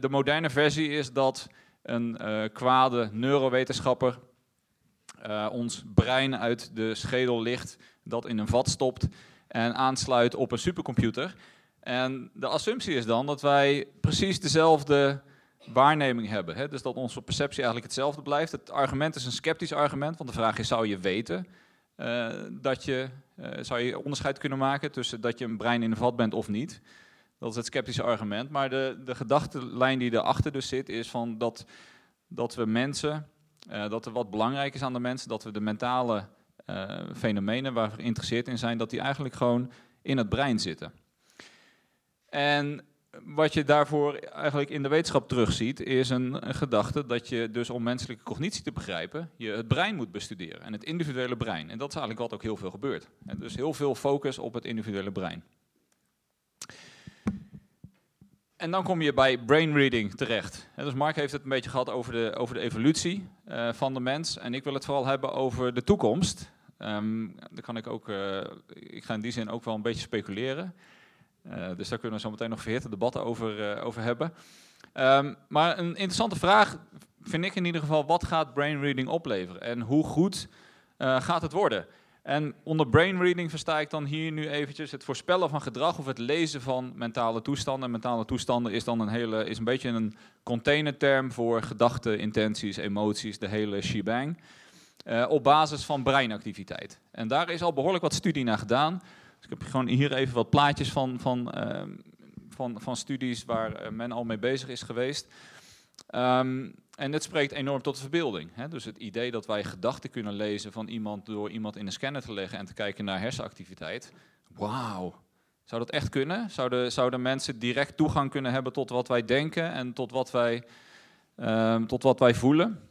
de moderne versie is dat een uh, kwade neurowetenschapper uh, ons brein uit de schedel licht, dat in een vat stopt en aansluit op een supercomputer. En de assumptie is dan dat wij precies dezelfde waarneming hebben. Hè? Dus dat onze perceptie eigenlijk hetzelfde blijft. Het argument is een sceptisch argument, want de vraag is, zou je weten uh, dat je, zou je onderscheid kunnen maken tussen dat je een brein in een vat bent of niet? Dat is het sceptische argument. Maar de, de gedachtenlijn die erachter dus zit, is van dat, dat we mensen, uh, dat er wat belangrijk is aan de mensen, dat we de mentale uh, fenomenen waar we geïnteresseerd in zijn, dat die eigenlijk gewoon in het brein zitten. En wat je daarvoor eigenlijk in de wetenschap terugziet, is een, een gedachte dat je dus om menselijke cognitie te begrijpen, je het brein moet bestuderen en het individuele brein. En dat is eigenlijk wat ook heel veel gebeurt. En dus heel veel focus op het individuele brein. En dan kom je bij brain reading terecht. Dus Mark heeft het een beetje gehad over de, over de evolutie eh, van de mens. En ik wil het vooral hebben over de toekomst. Ehm dan kan ik ook, eh, ik ga in die zin ook wel een beetje speculeren. Eh, dus daar kunnen we zo meteen nog verhitte debatten over, over hebben. Ehm, maar een interessante vraag vind ik in ieder geval, wat gaat brain reading opleveren? En hoe goed gaat het worden? En onder brain reading versta ik dan hier nu eventjes het voorspellen van gedrag of het lezen van mentale toestanden. Mentale toestanden is dan een, hele, is een beetje een containerterm voor gedachten, intenties, emoties, de hele shebang. eh, op basis van breinactiviteit. En daar is al behoorlijk wat studie naar gedaan. Dus ik heb gewoon hier even wat plaatjes van, van, ehm, van, van studies waar eh, men al mee bezig is geweest. Ehm, en dit spreekt enorm tot de verbeelding. Hè? Dus het idee dat wij gedachten kunnen lezen van iemand door iemand in een scanner te leggen en te kijken naar hersenactiviteit. Wauw. Zou dat echt kunnen? Zouden, zouden mensen direct toegang kunnen hebben tot wat wij denken en tot wat wij, ehm, tot wat wij voelen?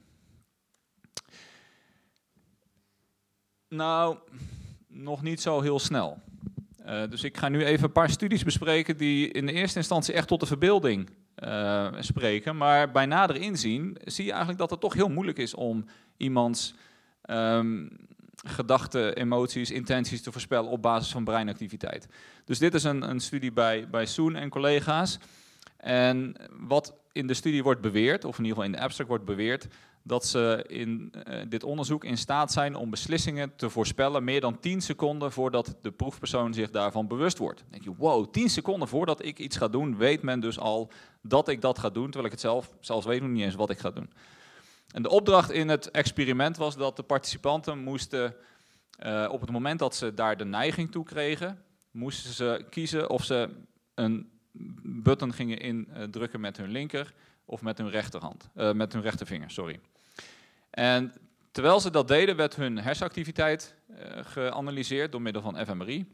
Nou, nog niet zo heel snel. Eh, dus ik ga nu even een paar studies bespreken die in de eerste instantie echt tot de verbeelding eh, spreken. Maar bij nader inzien zie je eigenlijk dat het toch heel moeilijk is om iemands ehm, gedachten, emoties, intenties te voorspellen op basis van breinactiviteit. Dus dit is een, een studie bij, bij Soen en collega's. En wat in de studie wordt beweerd, of in ieder geval in de abstract wordt beweerd, dat ze in eh, dit onderzoek in staat zijn om beslissingen te voorspellen meer dan 10 seconden voordat de proefpersoon zich daarvan bewust wordt. Dan denk je, wow, 10 seconden voordat ik iets ga doen, weet men dus al dat ik dat ga doen, terwijl ik het zelf zelfs weet nog niet eens wat ik ga doen. En de opdracht in het experiment was dat de participanten moesten, eh, op het moment dat ze daar de neiging toe kregen, moesten ze kiezen of ze een button gingen indrukken met hun linker of met hun rechterhand, eh, met hun rechtervinger, sorry. En terwijl ze dat deden, werd hun hersenactiviteit eh, geanalyseerd door middel van fMRI.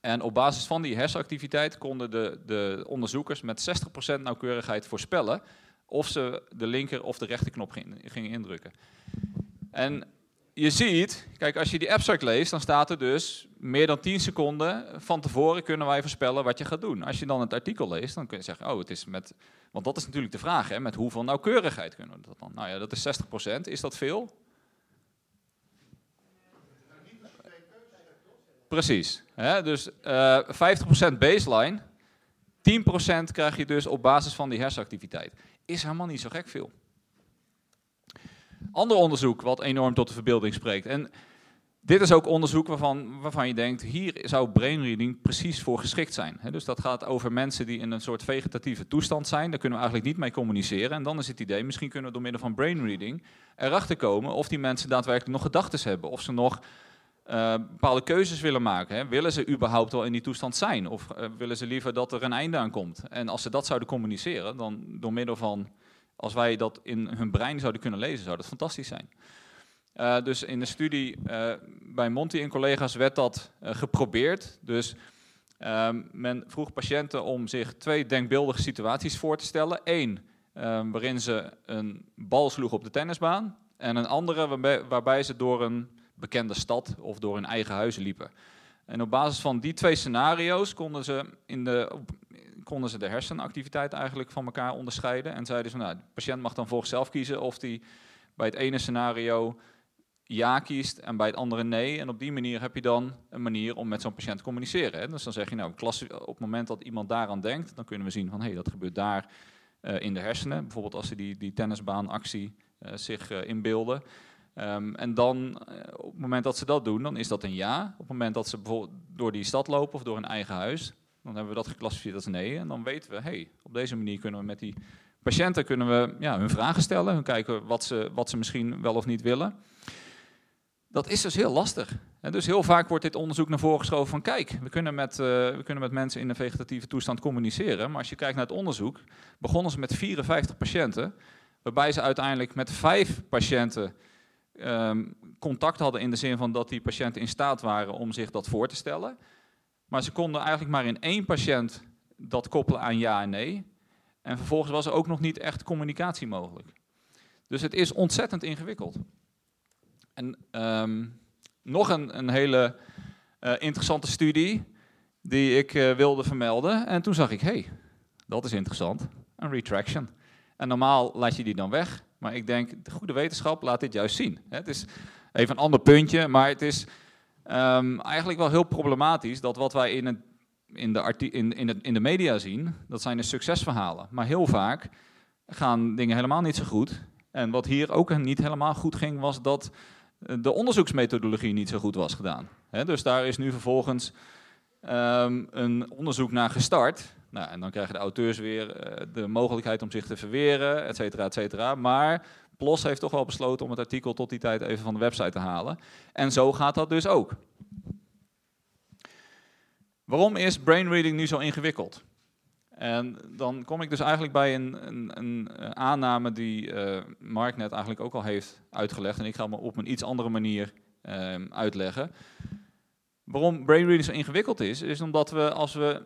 En op basis van die hersenactiviteit konden de, de onderzoekers met 60% nauwkeurigheid voorspellen of ze de linker of de rechterknop gingen, gingen indrukken. En je ziet, kijk, als je die abstract leest, dan staat er dus meer dan 10 seconden van tevoren kunnen wij voorspellen wat je gaat doen. Als je dan het artikel leest, dan kun je zeggen, oh, het is met, want dat is natuurlijk de vraag, hè, met hoeveel nauwkeurigheid kunnen we dat dan? Nou ja, dat is 60%. Is dat veel? Precies. Hè? Dus eh 50% baseline, 10% krijg je dus op basis van die hersenactiviteit. Is helemaal niet zo gek veel. Ander onderzoek wat enorm tot de verbeelding spreekt. En dit is ook onderzoek waarvan, waarvan je denkt, hier zou brainreading precies voor geschikt zijn. Dus dat gaat over mensen die in een soort vegetatieve toestand zijn. Daar kunnen we eigenlijk niet mee communiceren. En dan is het idee, misschien kunnen we door middel van brainreading erachter komen of die mensen daadwerkelijk nog gedachten hebben. Of ze nog eh, bepaalde keuzes willen maken. Willen ze überhaupt wel in die toestand zijn? Of eh, willen ze liever dat er een einde aan komt? En als ze dat zouden communiceren, dan door middel van, als wij dat in hun brein zouden kunnen lezen, zou dat fantastisch zijn. Uh, dus in de studie uh, bij Monty en collega's werd dat uh, geprobeerd. Dus ehm, men vroeg patiënten om zich twee denkbeeldige situaties voor te stellen. Eén, ehm, waarin ze een bal sloegen op de tennisbaan. En een andere waarbij, waarbij ze door een bekende stad of door hun eigen huis liepen. En op basis van die twee scenario's konden ze, in de, konden ze de hersenactiviteit eigenlijk van elkaar onderscheiden. En zeiden ze, nou, de patiënt mag dan volgens zelf kiezen of die bij het ene scenario ja kiest en bij het andere nee. En op die manier heb je dan een manier om met zo'n patiënt te communiceren. Hè. Dus dan zeg je, nou, op het moment dat iemand daaraan denkt, dan kunnen we zien van, hé, hey, dat gebeurt daar uh, in de hersenen. Bijvoorbeeld als ze die, die tennisbaanactie uh, zich uh, inbeelden. Um, en dan, op het moment dat ze dat doen, dan is dat een ja. Op het moment dat ze bijvoorbeeld door die stad lopen of door hun eigen huis, dan hebben we dat geclassificeerd als nee. En dan weten we, hey, op deze manier kunnen we met die patiënten kunnen we, ja, hun vragen stellen, hun kijken wat ze, wat ze misschien wel of niet willen dat is dus heel lastig. En dus heel vaak wordt dit onderzoek naar voren geschoven van kijk, we kunnen, met, uh, we kunnen met mensen in een vegetatieve toestand communiceren. Maar als je kijkt naar het onderzoek, begonnen ze met 54 patiënten, waarbij ze uiteindelijk met vijf patiënten um, contact hadden in de zin van dat die patiënten in staat waren om zich dat voor te stellen. Maar ze konden eigenlijk maar in één patiënt dat koppelen aan ja en nee. En vervolgens was er ook nog niet echt communicatie mogelijk. Dus het is ontzettend ingewikkeld. En um, nog een, een hele uh, interessante studie die ik uh, wilde vermelden. En toen zag ik, hey, Dat is interessant. Een retraction. En normaal laat je die dan weg. Maar ik denk, de goede wetenschap laat dit juist zien. Het is even een ander puntje, maar het is ehm, eigenlijk wel heel problematisch dat wat wij in, in, de in, in, in de media zien, dat zijn de succesverhalen. Maar heel vaak gaan dingen helemaal niet zo goed. En wat hier ook niet helemaal goed ging, was dat eh, de onderzoeksmethodologie niet zo goed was gedaan. Dus daar is nu vervolgens ehm, een onderzoek naar gestart. Nou, en dan krijgen de auteurs weer eh, de mogelijkheid om zich te verweren, et cetera, et cetera. Maar PLOS heeft toch wel besloten om het artikel tot die tijd even van de website te halen. En zo gaat dat dus ook. Waarom is brainreading nu zo ingewikkeld? En dan kom ik dus eigenlijk bij een, een, een eh, aanname die eh, Mark net eigenlijk ook al heeft uitgelegd. En ik ga hem op een iets andere manier ehm, uitleggen. Waarom brainreading zo ingewikkeld is, is omdat we als we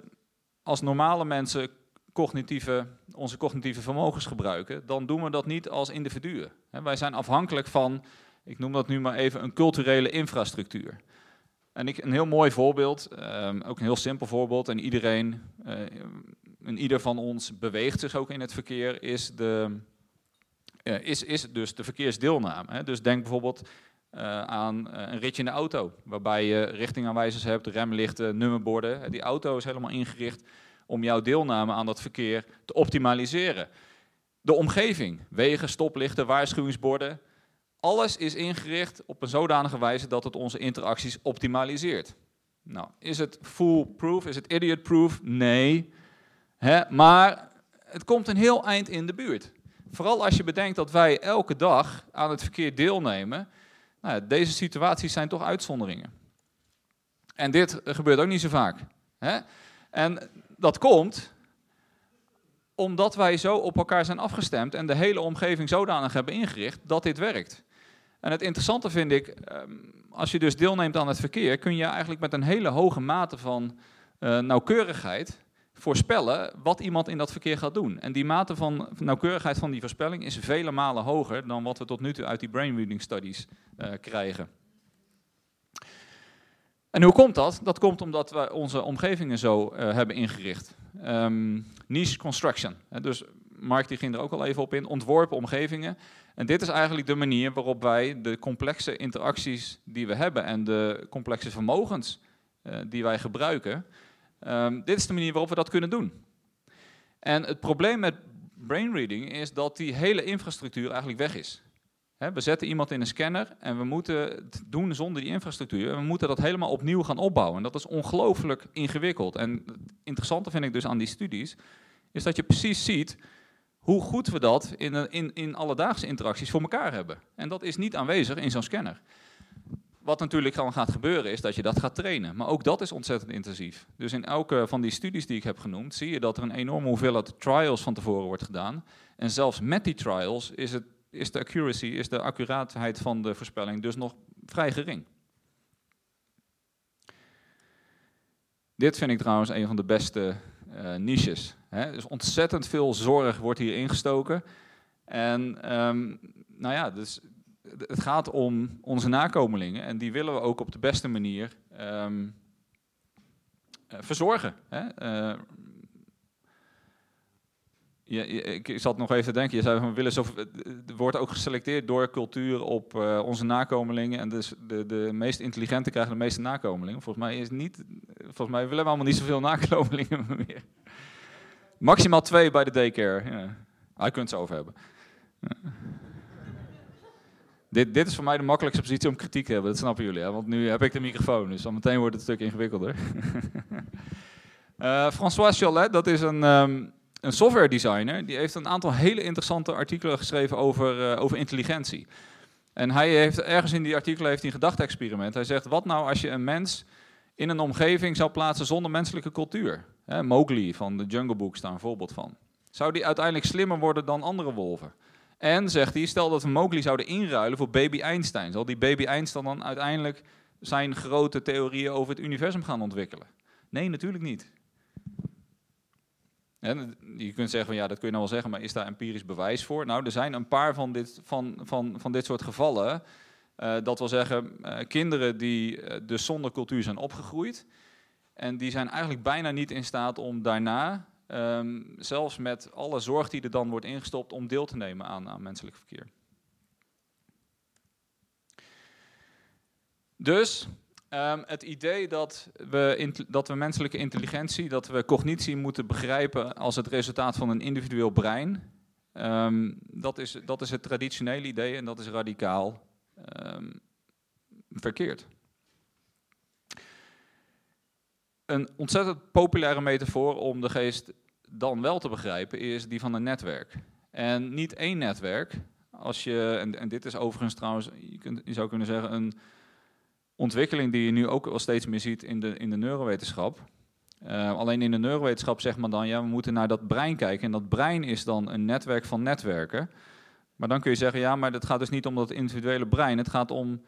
als normale mensen cognitieve, onze cognitieve vermogens gebruiken, dan doen we dat niet als individuen. Wij zijn afhankelijk van, ik noem dat nu maar even, een culturele infrastructuur. En ik, een heel mooi voorbeeld, ehm, ook een heel simpel voorbeeld, en iedereen, eh, en ieder van ons beweegt zich ook in het verkeer, is, de, eh, is, is dus de verkeersdeelname. Dus denk bijvoorbeeld eh, aan een ritje in de auto, waarbij je richtingaanwijzers hebt, remlichten, nummerborden. Die auto is helemaal ingericht om jouw deelname aan dat verkeer te optimaliseren. De omgeving, wegen, stoplichten, waarschuwingsborden, alles is ingericht op een zodanige wijze dat het onze interacties optimaliseert. Nou, is het foolproof? Is het idiot-proof? Nee. Maar het komt een heel eind in de buurt. Vooral als je bedenkt dat wij elke dag aan het verkeer deelnemen. Nou, deze situaties zijn toch uitzonderingen. En dit gebeurt ook niet zo vaak. En dat komt omdat wij zo op elkaar zijn afgestemd en de hele omgeving zodanig hebben ingericht dat dit werkt. En het interessante vind ik, ehm, als je dus deelneemt aan het verkeer, kun je eigenlijk met een hele hoge mate van uh, nauwkeurigheid voorspellen wat iemand in dat verkeer gaat doen. En die mate van nauwkeurigheid van die voorspelling is vele malen hoger dan wat we tot nu toe uit die brainreading studies uh, krijgen. En hoe komt dat? Dat komt omdat we onze omgevingen zo uh, hebben ingericht. Um, niche construction. Dus Mark die ging er ook al even op in. Ontworpen omgevingen. En dit is eigenlijk de manier waarop wij de complexe interacties die we hebben en de complexe vermogens uh, die wij gebruiken, um, dit is de manier waarop we dat kunnen doen. En het probleem met brainreading is dat die hele infrastructuur eigenlijk weg is. We zetten iemand in een scanner en we moeten het doen zonder die infrastructuur. We moeten dat helemaal opnieuw gaan opbouwen. En dat is ongelooflijk ingewikkeld. En het interessante vind ik dus aan die studies, is dat je precies ziet hoe goed we dat in, in, in alledaagse interacties voor elkaar hebben. En dat is niet aanwezig in zo'n scanner. Wat natuurlijk dan gaat gebeuren is dat je dat gaat trainen. Maar ook dat is ontzettend intensief. Dus in elke van die studies die ik heb genoemd, zie je dat er een enorme hoeveelheid trials van tevoren wordt gedaan. En zelfs met die trials is, het, is de accuracy, is de accuraatheid van de voorspelling dus nog vrij gering. Dit vind ik trouwens een van de beste uh, niches. Hè? Dus ontzettend veel zorg wordt hier ingestoken. En um, nou ja, dus het gaat om onze nakomelingen en die willen we ook op de beste manier um, uh, verzorgen. Hè? Uh, ik zat nog even te denken, je zei van zo, er wordt ook geselecteerd door cultuur op uh, onze nakomelingen en dus de, de meest intelligente krijgen de meeste nakomelingen. Volgens mij is niet, volgens mij willen we allemaal niet zoveel nakomelingen meer. Maximaal twee bij de daycare. Ja. Hij kunt het over hebben. Dit, dit, is voor mij de makkelijkste positie om kritiek te hebben, dat snappen jullie. Hè? Want nu heb ik de microfoon, dus dan meteen wordt het een stuk ingewikkelder. uh, François Chollet, dat is een, um, een software designer. Die heeft een aantal hele interessante artikelen geschreven over, uh, over intelligentie. En hij heeft ergens in die artikelen heeft hij een gedachte-experiment. Hij zegt, wat nou als je een mens in een omgeving zou plaatsen zonder menselijke cultuur? Mowgli van de Jungle Book is daar een voorbeeld van. Zou die uiteindelijk slimmer worden dan andere wolven? En, zegt hij, stel dat we Mowgli zouden inruilen voor baby Einstein. Zal die baby Einstein dan uiteindelijk zijn grote theorieën over het universum gaan ontwikkelen? Nee, natuurlijk niet. Je kunt zeggen, van, ja, dat kun je nou wel zeggen, maar is daar empirisch bewijs voor? Nou, er zijn een paar van dit, van, van, van dit soort gevallen. Uh, dat wil zeggen, uh, kinderen die uh, dus zonder cultuur zijn opgegroeid. En die zijn eigenlijk bijna niet in staat om daarna ehm, zelfs met alle zorg die er dan wordt ingestopt om deel te nemen aan, aan menselijk verkeer. Dus ehm, het idee dat we, dat we menselijke intelligentie, dat we cognitie moeten begrijpen als het resultaat van een individueel brein, ehm, dat, is, dat is het traditionele idee en dat is radicaal ehm, verkeerd. Een ontzettend populaire metafoor om de geest dan wel te begrijpen is die van een netwerk. En niet één netwerk. Als je, en, en dit is overigens trouwens, je, kunt, je zou kunnen zeggen, een ontwikkeling die je nu ook wel steeds meer ziet in de, in de neurowetenschap. Eh, alleen in de neurowetenschap zegt men dan, ja, we moeten naar dat brein kijken. En dat brein is dan een netwerk van netwerken. Maar dan kun je zeggen, ja, maar het gaat dus niet om dat individuele brein. Het gaat om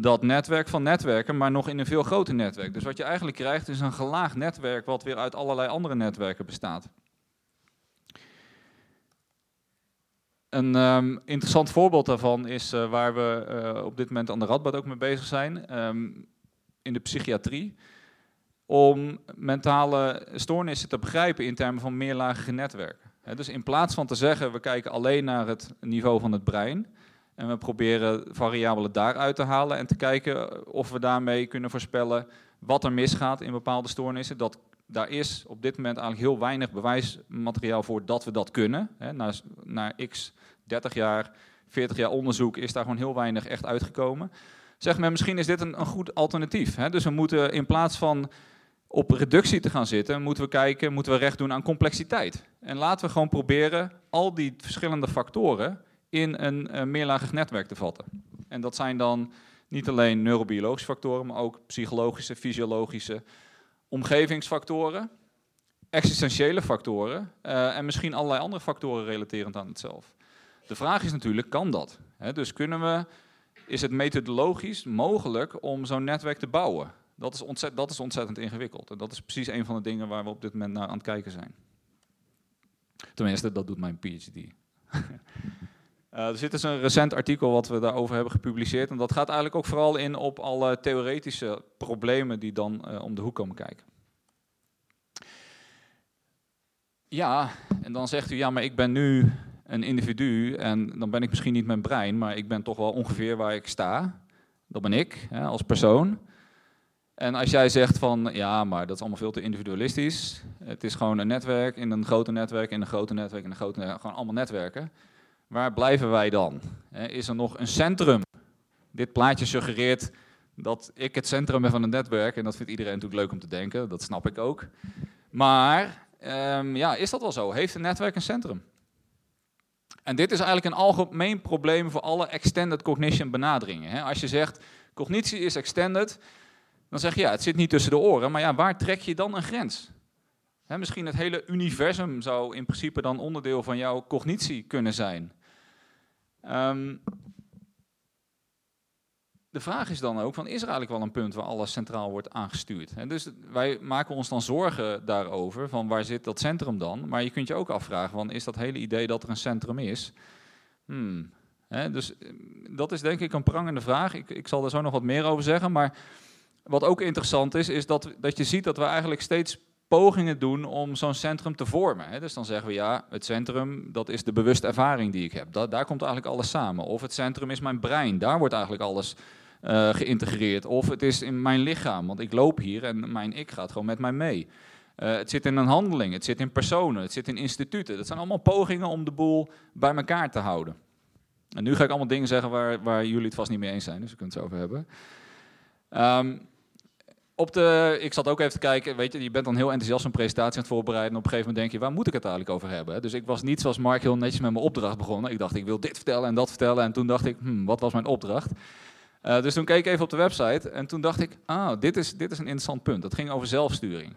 dat netwerk van netwerken, maar nog in een veel groter netwerk. Dus wat je eigenlijk krijgt is een gelaagd netwerk wat weer uit allerlei andere netwerken bestaat. Een ehm, interessant voorbeeld daarvan is eh, waar we eh, op dit moment aan de Radboud ook mee bezig zijn, ehm, in de psychiatrie, om mentale stoornissen te begrijpen in termen van meerlagige netwerken. Hè, dus in plaats van te zeggen, we kijken alleen naar het niveau van het brein, en we proberen variabelen daaruit te halen en te kijken of we daarmee kunnen voorspellen wat er misgaat in bepaalde stoornissen. Dat, daar is op dit moment eigenlijk heel weinig bewijsmateriaal voor dat we dat kunnen. Na, na x 30 jaar, 40 jaar onderzoek is daar gewoon heel weinig echt uitgekomen. Zeg men, misschien is dit een, een goed alternatief. Dus we moeten in plaats van op reductie te gaan zitten, moeten we kijken, moeten we recht doen aan complexiteit. En laten we gewoon proberen al die verschillende factoren in een uh, meerlagig netwerk te vatten. En dat zijn dan niet alleen neurobiologische factoren, maar ook psychologische, fysiologische, omgevingsfactoren, existentiële factoren uh, en misschien allerlei andere factoren relaterend aan het zelf. De vraag is natuurlijk, kan dat? Dus kunnen we, is het methodologisch mogelijk om zo'n netwerk te bouwen? Dat is, dat is ontzettend ingewikkeld. En dat is precies een van de dingen waar we op dit moment naar aan het kijken zijn. Tenminste, dat doet mijn PhD. Uh, er zit dus een recent artikel wat we daarover hebben gepubliceerd. En dat gaat eigenlijk ook vooral in op alle theoretische problemen die dan uh, om de hoek komen kijken. Ja, en dan zegt u, ja, maar ik ben nu een individu en dan ben ik misschien niet mijn brein, maar ik ben toch wel ongeveer waar ik sta. Dat ben ik, hè, als persoon. En als jij zegt van, ja, maar dat is allemaal veel te individualistisch. Het is gewoon een netwerk in een grote netwerk, in een grote netwerk, in een grote netwerk, gewoon allemaal netwerken. Waar blijven wij dan? Is er nog een centrum? Dit plaatje suggereert dat ik het centrum ben van een netwerk. En dat vindt iedereen natuurlijk leuk om te denken, dat snap ik ook. Maar um, ja, is dat wel zo? Heeft een netwerk een centrum? En dit is eigenlijk een algemeen probleem voor alle extended cognition benaderingen. Als je zegt, cognitie is extended, dan zeg je ja, het zit niet tussen de oren. Maar ja, waar trek je dan een grens? Misschien het hele universum zou in principe dan onderdeel van jouw cognitie kunnen zijn. Um, de vraag is dan ook, van, is er eigenlijk wel een punt waar alles centraal wordt aangestuurd? En dus wij maken ons dan zorgen daarover, van waar zit dat centrum dan? Maar je kunt je ook afvragen, van, is dat hele idee dat er een centrum is? Hmm. Dus dat is denk ik een prangende vraag. Ik, ik zal er zo nog wat meer over zeggen. Maar wat ook interessant is, is dat, dat je ziet dat we eigenlijk steeds pogingen doen om zo'n centrum te vormen. Hè. Dus dan zeggen we ja, het centrum dat is de bewuste ervaring die ik heb. Da daar komt eigenlijk alles samen. Of het centrum is mijn brein, daar wordt eigenlijk alles uh, geïntegreerd. Of het is in mijn lichaam, want ik loop hier en mijn ik gaat gewoon met mij mee. Uh, het zit in een handeling, het zit in personen, het zit in instituten. Dat zijn allemaal pogingen om de boel bij elkaar te houden. En nu ga ik allemaal dingen zeggen waar, waar jullie het vast niet mee eens zijn, dus we kunnen het over hebben. Um, op de, ik zat ook even te kijken, weet je, je bent dan heel enthousiast een presentatie aan het voorbereiden. En op een gegeven moment denk je, waar moet ik het eigenlijk over hebben? Dus ik was niet zoals Mark heel netjes met mijn opdracht begonnen. Ik dacht, ik wil dit vertellen en dat vertellen. En toen dacht ik, hmm, wat was mijn opdracht? Uh, dus toen keek ik even op de website en toen dacht ik, ah, dit is, dit is een interessant punt. Dat ging over zelfsturing.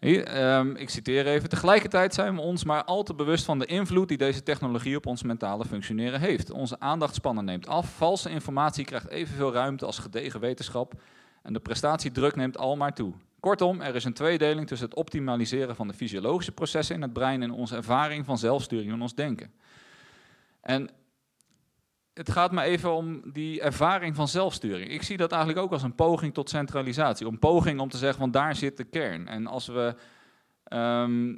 Hier, um, ik citeer even. Tegelijkertijd zijn we ons maar al te bewust van de invloed die deze technologie op ons mentale functioneren heeft. Onze aandachtspannen neemt af. Valse informatie krijgt evenveel ruimte als gedegen wetenschap. En de prestatiedruk neemt al maar toe. Kortom, er is een tweedeling tussen het optimaliseren van de fysiologische processen in het brein en onze ervaring van zelfsturing in ons denken. En het gaat me even om die ervaring van zelfsturing. Ik zie dat eigenlijk ook als een poging tot centralisatie. Een poging om te zeggen, want daar zit de kern. En als we ehm,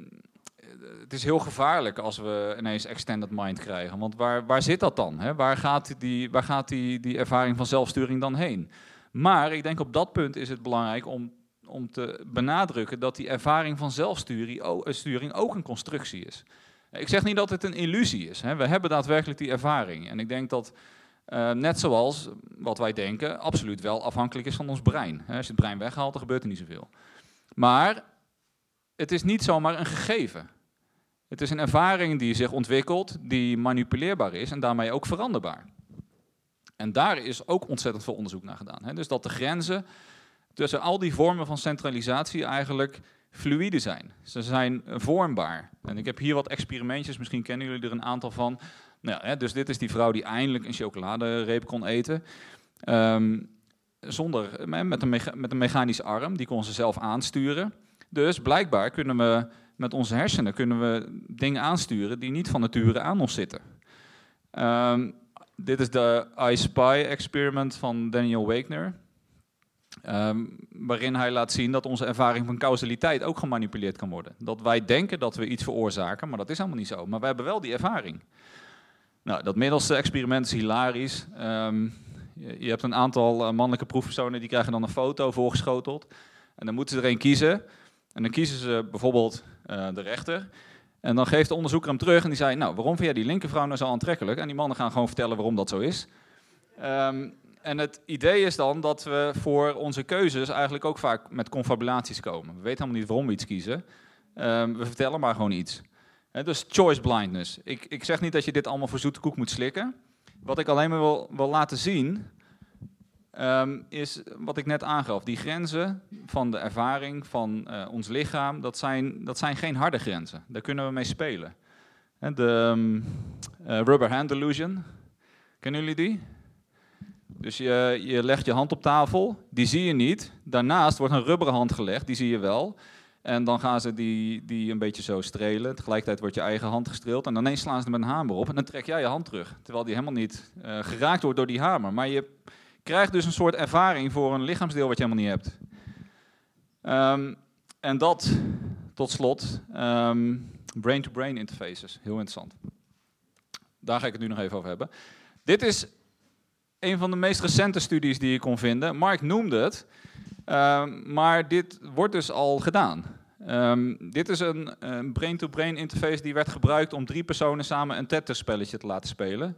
het is heel gevaarlijk als we ineens extended mind krijgen. Want waar, waar zit dat dan? Hè? Waar gaat, die, waar gaat die, die ervaring van zelfsturing dan heen? Maar ik denk op dat punt is het belangrijk om, om te benadrukken dat die ervaring van zelfsturing ook, sturing ook een constructie is. Ik zeg niet dat het een illusie is. Hè. We hebben daadwerkelijk die ervaring. En ik denk dat, eh, net zoals wat wij denken, absoluut wel afhankelijk is van ons brein. Als je het brein weghaalt, dan gebeurt er niet zoveel. Maar het is niet zomaar een gegeven. Het is een ervaring die zich ontwikkelt, die manipuleerbaar is en daarmee ook veranderbaar. En daar is ook ontzettend veel onderzoek naar gedaan. Hè. Dus dat de grenzen tussen al die vormen van centralisatie eigenlijk fluïde zijn. Ze zijn vormbaar. En ik heb hier wat experimentjes, misschien kennen jullie er een aantal van. Nou, hè, dus dit is die vrouw die eindelijk een chocoladereep kon eten. Ehm, zonder, met een, met een mechanische arm, die kon ze zelf aansturen. Dus blijkbaar kunnen we met onze hersenen kunnen we dingen aansturen die niet van nature aan ons zitten. Ehm, dit is de I Spy experiment van Daniel Wegner. Ehm, waarin hij laat zien dat onze ervaring van causaliteit ook gemanipuleerd kan worden. Dat wij denken dat we iets veroorzaken, maar dat is helemaal niet zo. Maar we hebben wel die ervaring. Nou, dat middelste experiment is hilarisch. Ehm, je, hebt een aantal uh, mannelijke proefpersonen die krijgen dan een foto voorgeschoteld. En dan moeten ze er een kiezen. En dan kiezen ze bijvoorbeeld uh, de rechter. En dan geeft de onderzoeker hem terug en die zei, nou, waarom vind jij die linkervrouw nou zo aantrekkelijk? En die mannen gaan gewoon vertellen waarom dat zo is. Um, en het idee is dan dat we voor onze keuzes eigenlijk ook vaak met confabulaties komen. We weten helemaal niet waarom we iets kiezen. Um, we vertellen maar gewoon iets. He, dus choice blindness. Ik, ik zeg niet dat je dit allemaal voor zoete koek moet slikken. Wat ik alleen maar wil, wil laten zien, um, is wat ik net aangaf. Die grenzen van de ervaring van uh, ons lichaam, dat zijn, dat zijn geen harde grenzen. Daar kunnen we mee spelen. de um, uh, rubber hand illusion, kennen jullie die? Dus je, je legt je hand op tafel, die zie je niet. Daarnaast wordt een rubberen hand gelegd, die zie je wel. En dan gaan ze die, die een beetje zo strelen. Tegelijkertijd wordt je eigen hand gestreeld. En ineens slaan ze met een hamer op. En dan trek jij je hand terug. Terwijl die helemaal niet uh, geraakt wordt door die hamer. Maar je krijgt dus een soort ervaring voor een lichaamsdeel wat je helemaal niet hebt. Um, en dat, tot slot, um, brain-to-brain interfaces. Heel interessant. Daar ga ik het nu nog even over hebben. Dit is een van de meest recente studies die je kon vinden. Mark noemde het, um, maar dit wordt dus al gedaan. Dit is een brain-to-brain interface die werd gebruikt om drie personen samen een Tetris-spelletje te laten spelen.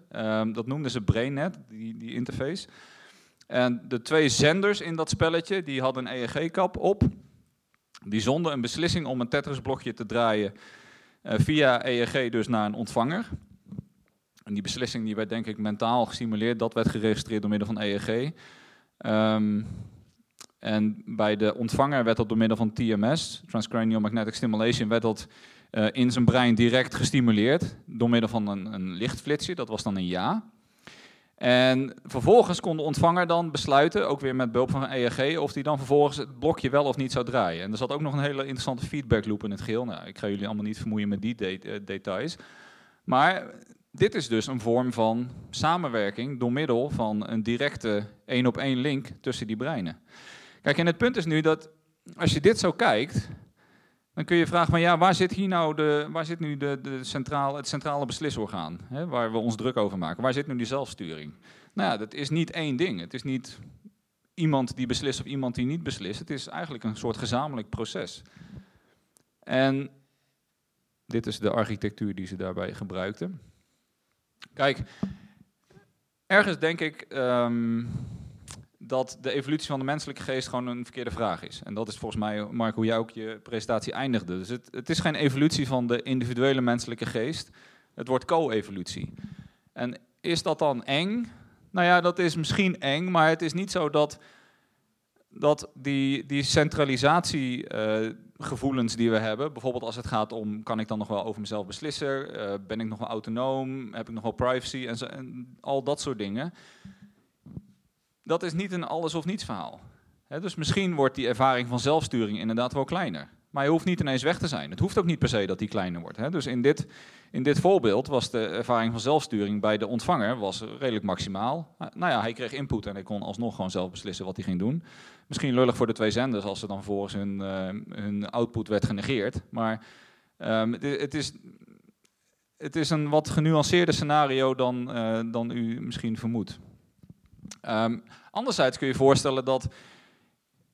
Dat noemden ze BrainNet, die, die interface. En de twee zenders in dat spelletje, die hadden een EEG-kap op. Die zonden een beslissing om een Tetris-blokje te draaien uh, via EEG dus naar een ontvanger. En die beslissing die werd denk ik mentaal gestimuleerd. Dat werd geregistreerd door middel van EEG. Ehm, en bij de ontvanger werd dat door middel van TMS, Transcranial Magnetic Stimulation, werd dat uh, in zijn brein direct gestimuleerd door middel van een, een lichtflitsje. Dat was dan een ja. En vervolgens kon de ontvanger dan besluiten, ook weer met behulp van EEG, of hij dan vervolgens het blokje wel of niet zou draaien. En er zat ook nog een hele interessante feedback loop in het geheel. Nou, ik ga jullie allemaal niet vermoeien met die de uh, details. Maar dit is dus een vorm van samenwerking door middel van een directe één op één link tussen die breinen. Kijk, en het punt is nu dat als je dit zo kijkt, dan kun je vragen van ja, waar zit hier nou de, waar zit nu de, de centraal, het centrale beslisorgaan, hè, waar we ons druk over maken? Waar zit nu die zelfsturing? Nou ja, dat is niet één ding. Het is niet iemand die beslist of iemand die niet beslist. Het is eigenlijk een soort gezamenlijk proces. En dit is de architectuur die ze daarbij gebruikten. Kijk, ergens denk ik um, dat de evolutie van de menselijke geest gewoon een verkeerde vraag is. En dat is volgens mij, Mark, hoe jij ook je presentatie eindigde. Dus het, het is geen evolutie van de individuele menselijke geest. Het wordt co-evolutie. En is dat dan eng? Nou ja, dat is misschien eng, maar het is niet zo dat, dat die, die centralisatie uh, gevoelens die we hebben. Bijvoorbeeld als het gaat om, kan ik dan nog wel over mezelf beslissen? Uh, ben ik nog wel autonoom? Heb ik nog wel privacy? En, zo, en al dat soort dingen. Dat is niet een alles of niets verhaal. dus misschien wordt die ervaring van zelfsturing inderdaad wel kleiner. Maar hij hoeft niet ineens weg te zijn. Het hoeft ook niet per se dat hij kleiner wordt. Dus in dit, in dit voorbeeld was de ervaring van zelfsturing bij de ontvanger was redelijk maximaal. Nou ja, hij kreeg input en hij kon alsnog gewoon zelf beslissen wat hij ging doen. Misschien lullig voor de twee zenders als ze dan volgens hun, uh, hun output werd genegeerd. Maar um, het, is, het is een wat genuanceerder scenario dan, uh, dan u misschien vermoedt. Um, anderzijds kun je voorstellen dat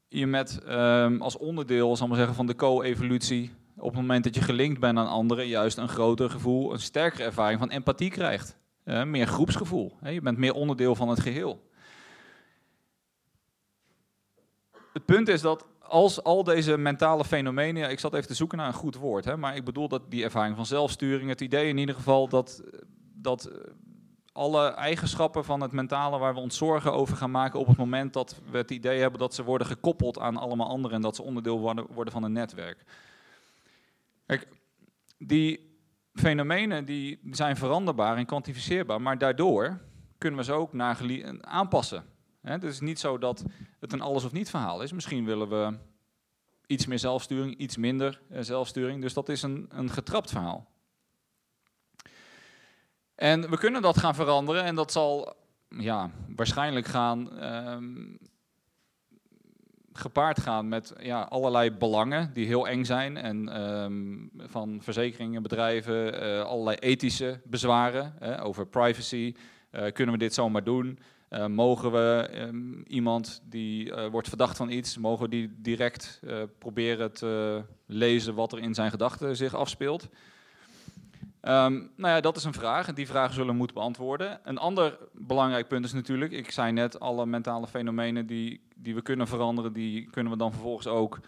je met um, als onderdeel zal maar zeggen, van de co-evolutie, op het moment dat je gelinkt bent aan anderen, juist een groter gevoel, een sterkere ervaring van empathie krijgt. Uh, meer groepsgevoel. Hè? Je bent meer onderdeel van het geheel. Het punt is dat als al deze mentale fenomenen, ik zat even te zoeken naar een goed woord, hè, maar ik bedoel dat die ervaring van zelfsturing, het idee in ieder geval dat, dat alle eigenschappen van het mentale waar we ons zorgen over gaan maken op het moment dat we het idee hebben dat ze worden gekoppeld aan allemaal anderen en dat ze onderdeel worden, van een netwerk. Die fenomenen die zijn veranderbaar en kwantificeerbaar, maar daardoor kunnen we ze ook aanpassen. Het is niet zo dat het een alles of niet verhaal is. Misschien willen we iets meer zelfsturing, iets minder zelfsturing. Dus dat is een, een getrapt verhaal. En we kunnen dat gaan veranderen en dat zal ja, waarschijnlijk gaan um, gepaard gaan met ja, allerlei belangen die heel eng zijn. En um, van verzekeringen, bedrijven, uh, allerlei ethische bezwaren uh, over privacy. Uh, kunnen we dit zomaar doen? mogen we um, iemand die wordt verdacht van iets, mogen die direct proberen te lezen wat er in zijn gedachten zich afspeelt? Um, nou ja, dat is een vraag en die vragen zullen we moeten beantwoorden. Een ander belangrijk punt is natuurlijk, ik zei net, alle mentale fenomenen die, die we kunnen veranderen, die kunnen we dan vervolgens ook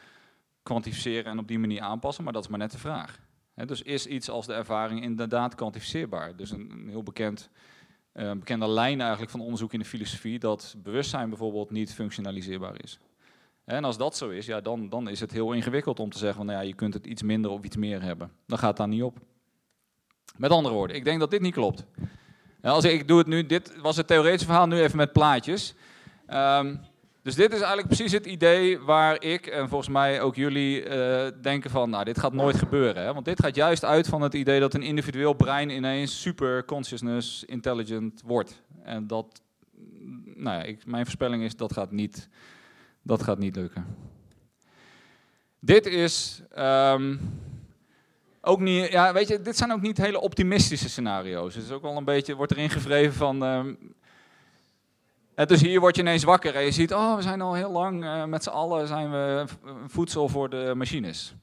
kwantificeren en op die manier aanpassen, maar dat is maar net de vraag. Dus is iets als de ervaring inderdaad kwantificeerbaar? Dus een, heel bekend, uh, bekende lijn eigenlijk van onderzoek in de filosofie, dat bewustzijn bijvoorbeeld niet functionaliseerbaar is. En als dat zo is, ja, dan, dan is het heel ingewikkeld om te zeggen van nou ja, je kunt het iets minder of iets meer hebben. Dan gaat daar niet op. Met andere woorden, ik denk dat dit niet klopt. Als ik, doe het nu, dit was het theoretische verhaal, nu even met plaatjes. Um, dus dit is eigenlijk precies het idee waar ik en volgens mij ook jullie uh, denken van, nou dit gaat nooit gebeuren. Hè? Want dit gaat juist uit van het idee dat een individueel brein ineens super consciousness intelligent wordt. En dat, nou ja, ik, mijn voorspelling is dat gaat niet, dat gaat niet lukken. Dit is... Um, ook niet, ja, weet je, dit zijn ook niet hele optimistische scenario's. Het is ook wel een beetje, wordt erin gevreven van. Dus hier word je ineens wakker en je ziet, oh, we zijn al heel lang uh, met z'n allen zijn we voedsel voor de machines.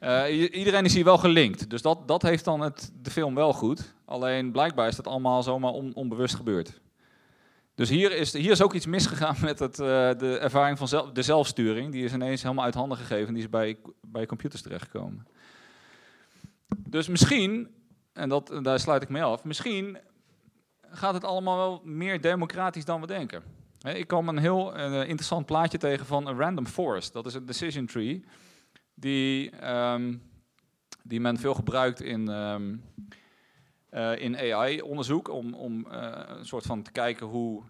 Uh, iedereen is hier wel gelinkt, dus dat, dat heeft dan het, de film wel goed. Alleen blijkbaar is dat allemaal zomaar on, onbewust gebeurd. Dus hier is, hier is ook iets misgegaan met het, uh, de ervaring van zelf, de zelfsturing. Die is ineens helemaal uit handen gegeven. Die is bij, bij computers terechtgekomen. Dus misschien, en dat, daar sluit ik mee af, misschien gaat het allemaal wel meer democratisch dan we denken. Ik kwam een heel uh, interessant plaatje tegen van een random forest. Dat is een decision tree die, um, die men veel gebruikt in, um, uh, in AI-onderzoek om, om uh, een soort van te kijken hoe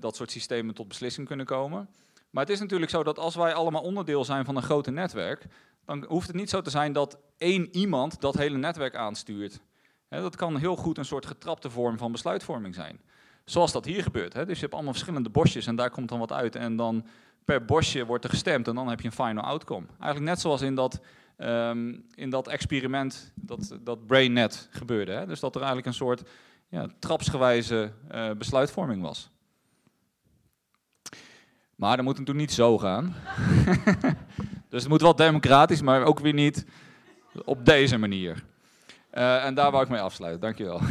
dat soort systemen tot beslissing kunnen komen. Maar het is natuurlijk zo dat als wij allemaal onderdeel zijn van een groter netwerk, dan hoeft het niet zo te zijn dat één iemand dat hele netwerk aanstuurt. dat kan heel goed een soort getrapte vorm van besluitvorming zijn. Zoals dat hier gebeurt. Dus je hebt allemaal verschillende bosjes en daar komt dan wat uit. En dan per bosje wordt er gestemd en dan heb je een final outcome. Eigenlijk net zoals in dat, um, in dat experiment, dat, dat BrainNet gebeurde. Dus dat er eigenlijk een soort ja, trapsgewijze uh, besluitvorming was. Maar dat moet natuurlijk niet zo gaan. dus het moet wel democratisch, maar ook weer niet op deze manier. Uh, en daar wou ik mee afsluiten. Dankjewel.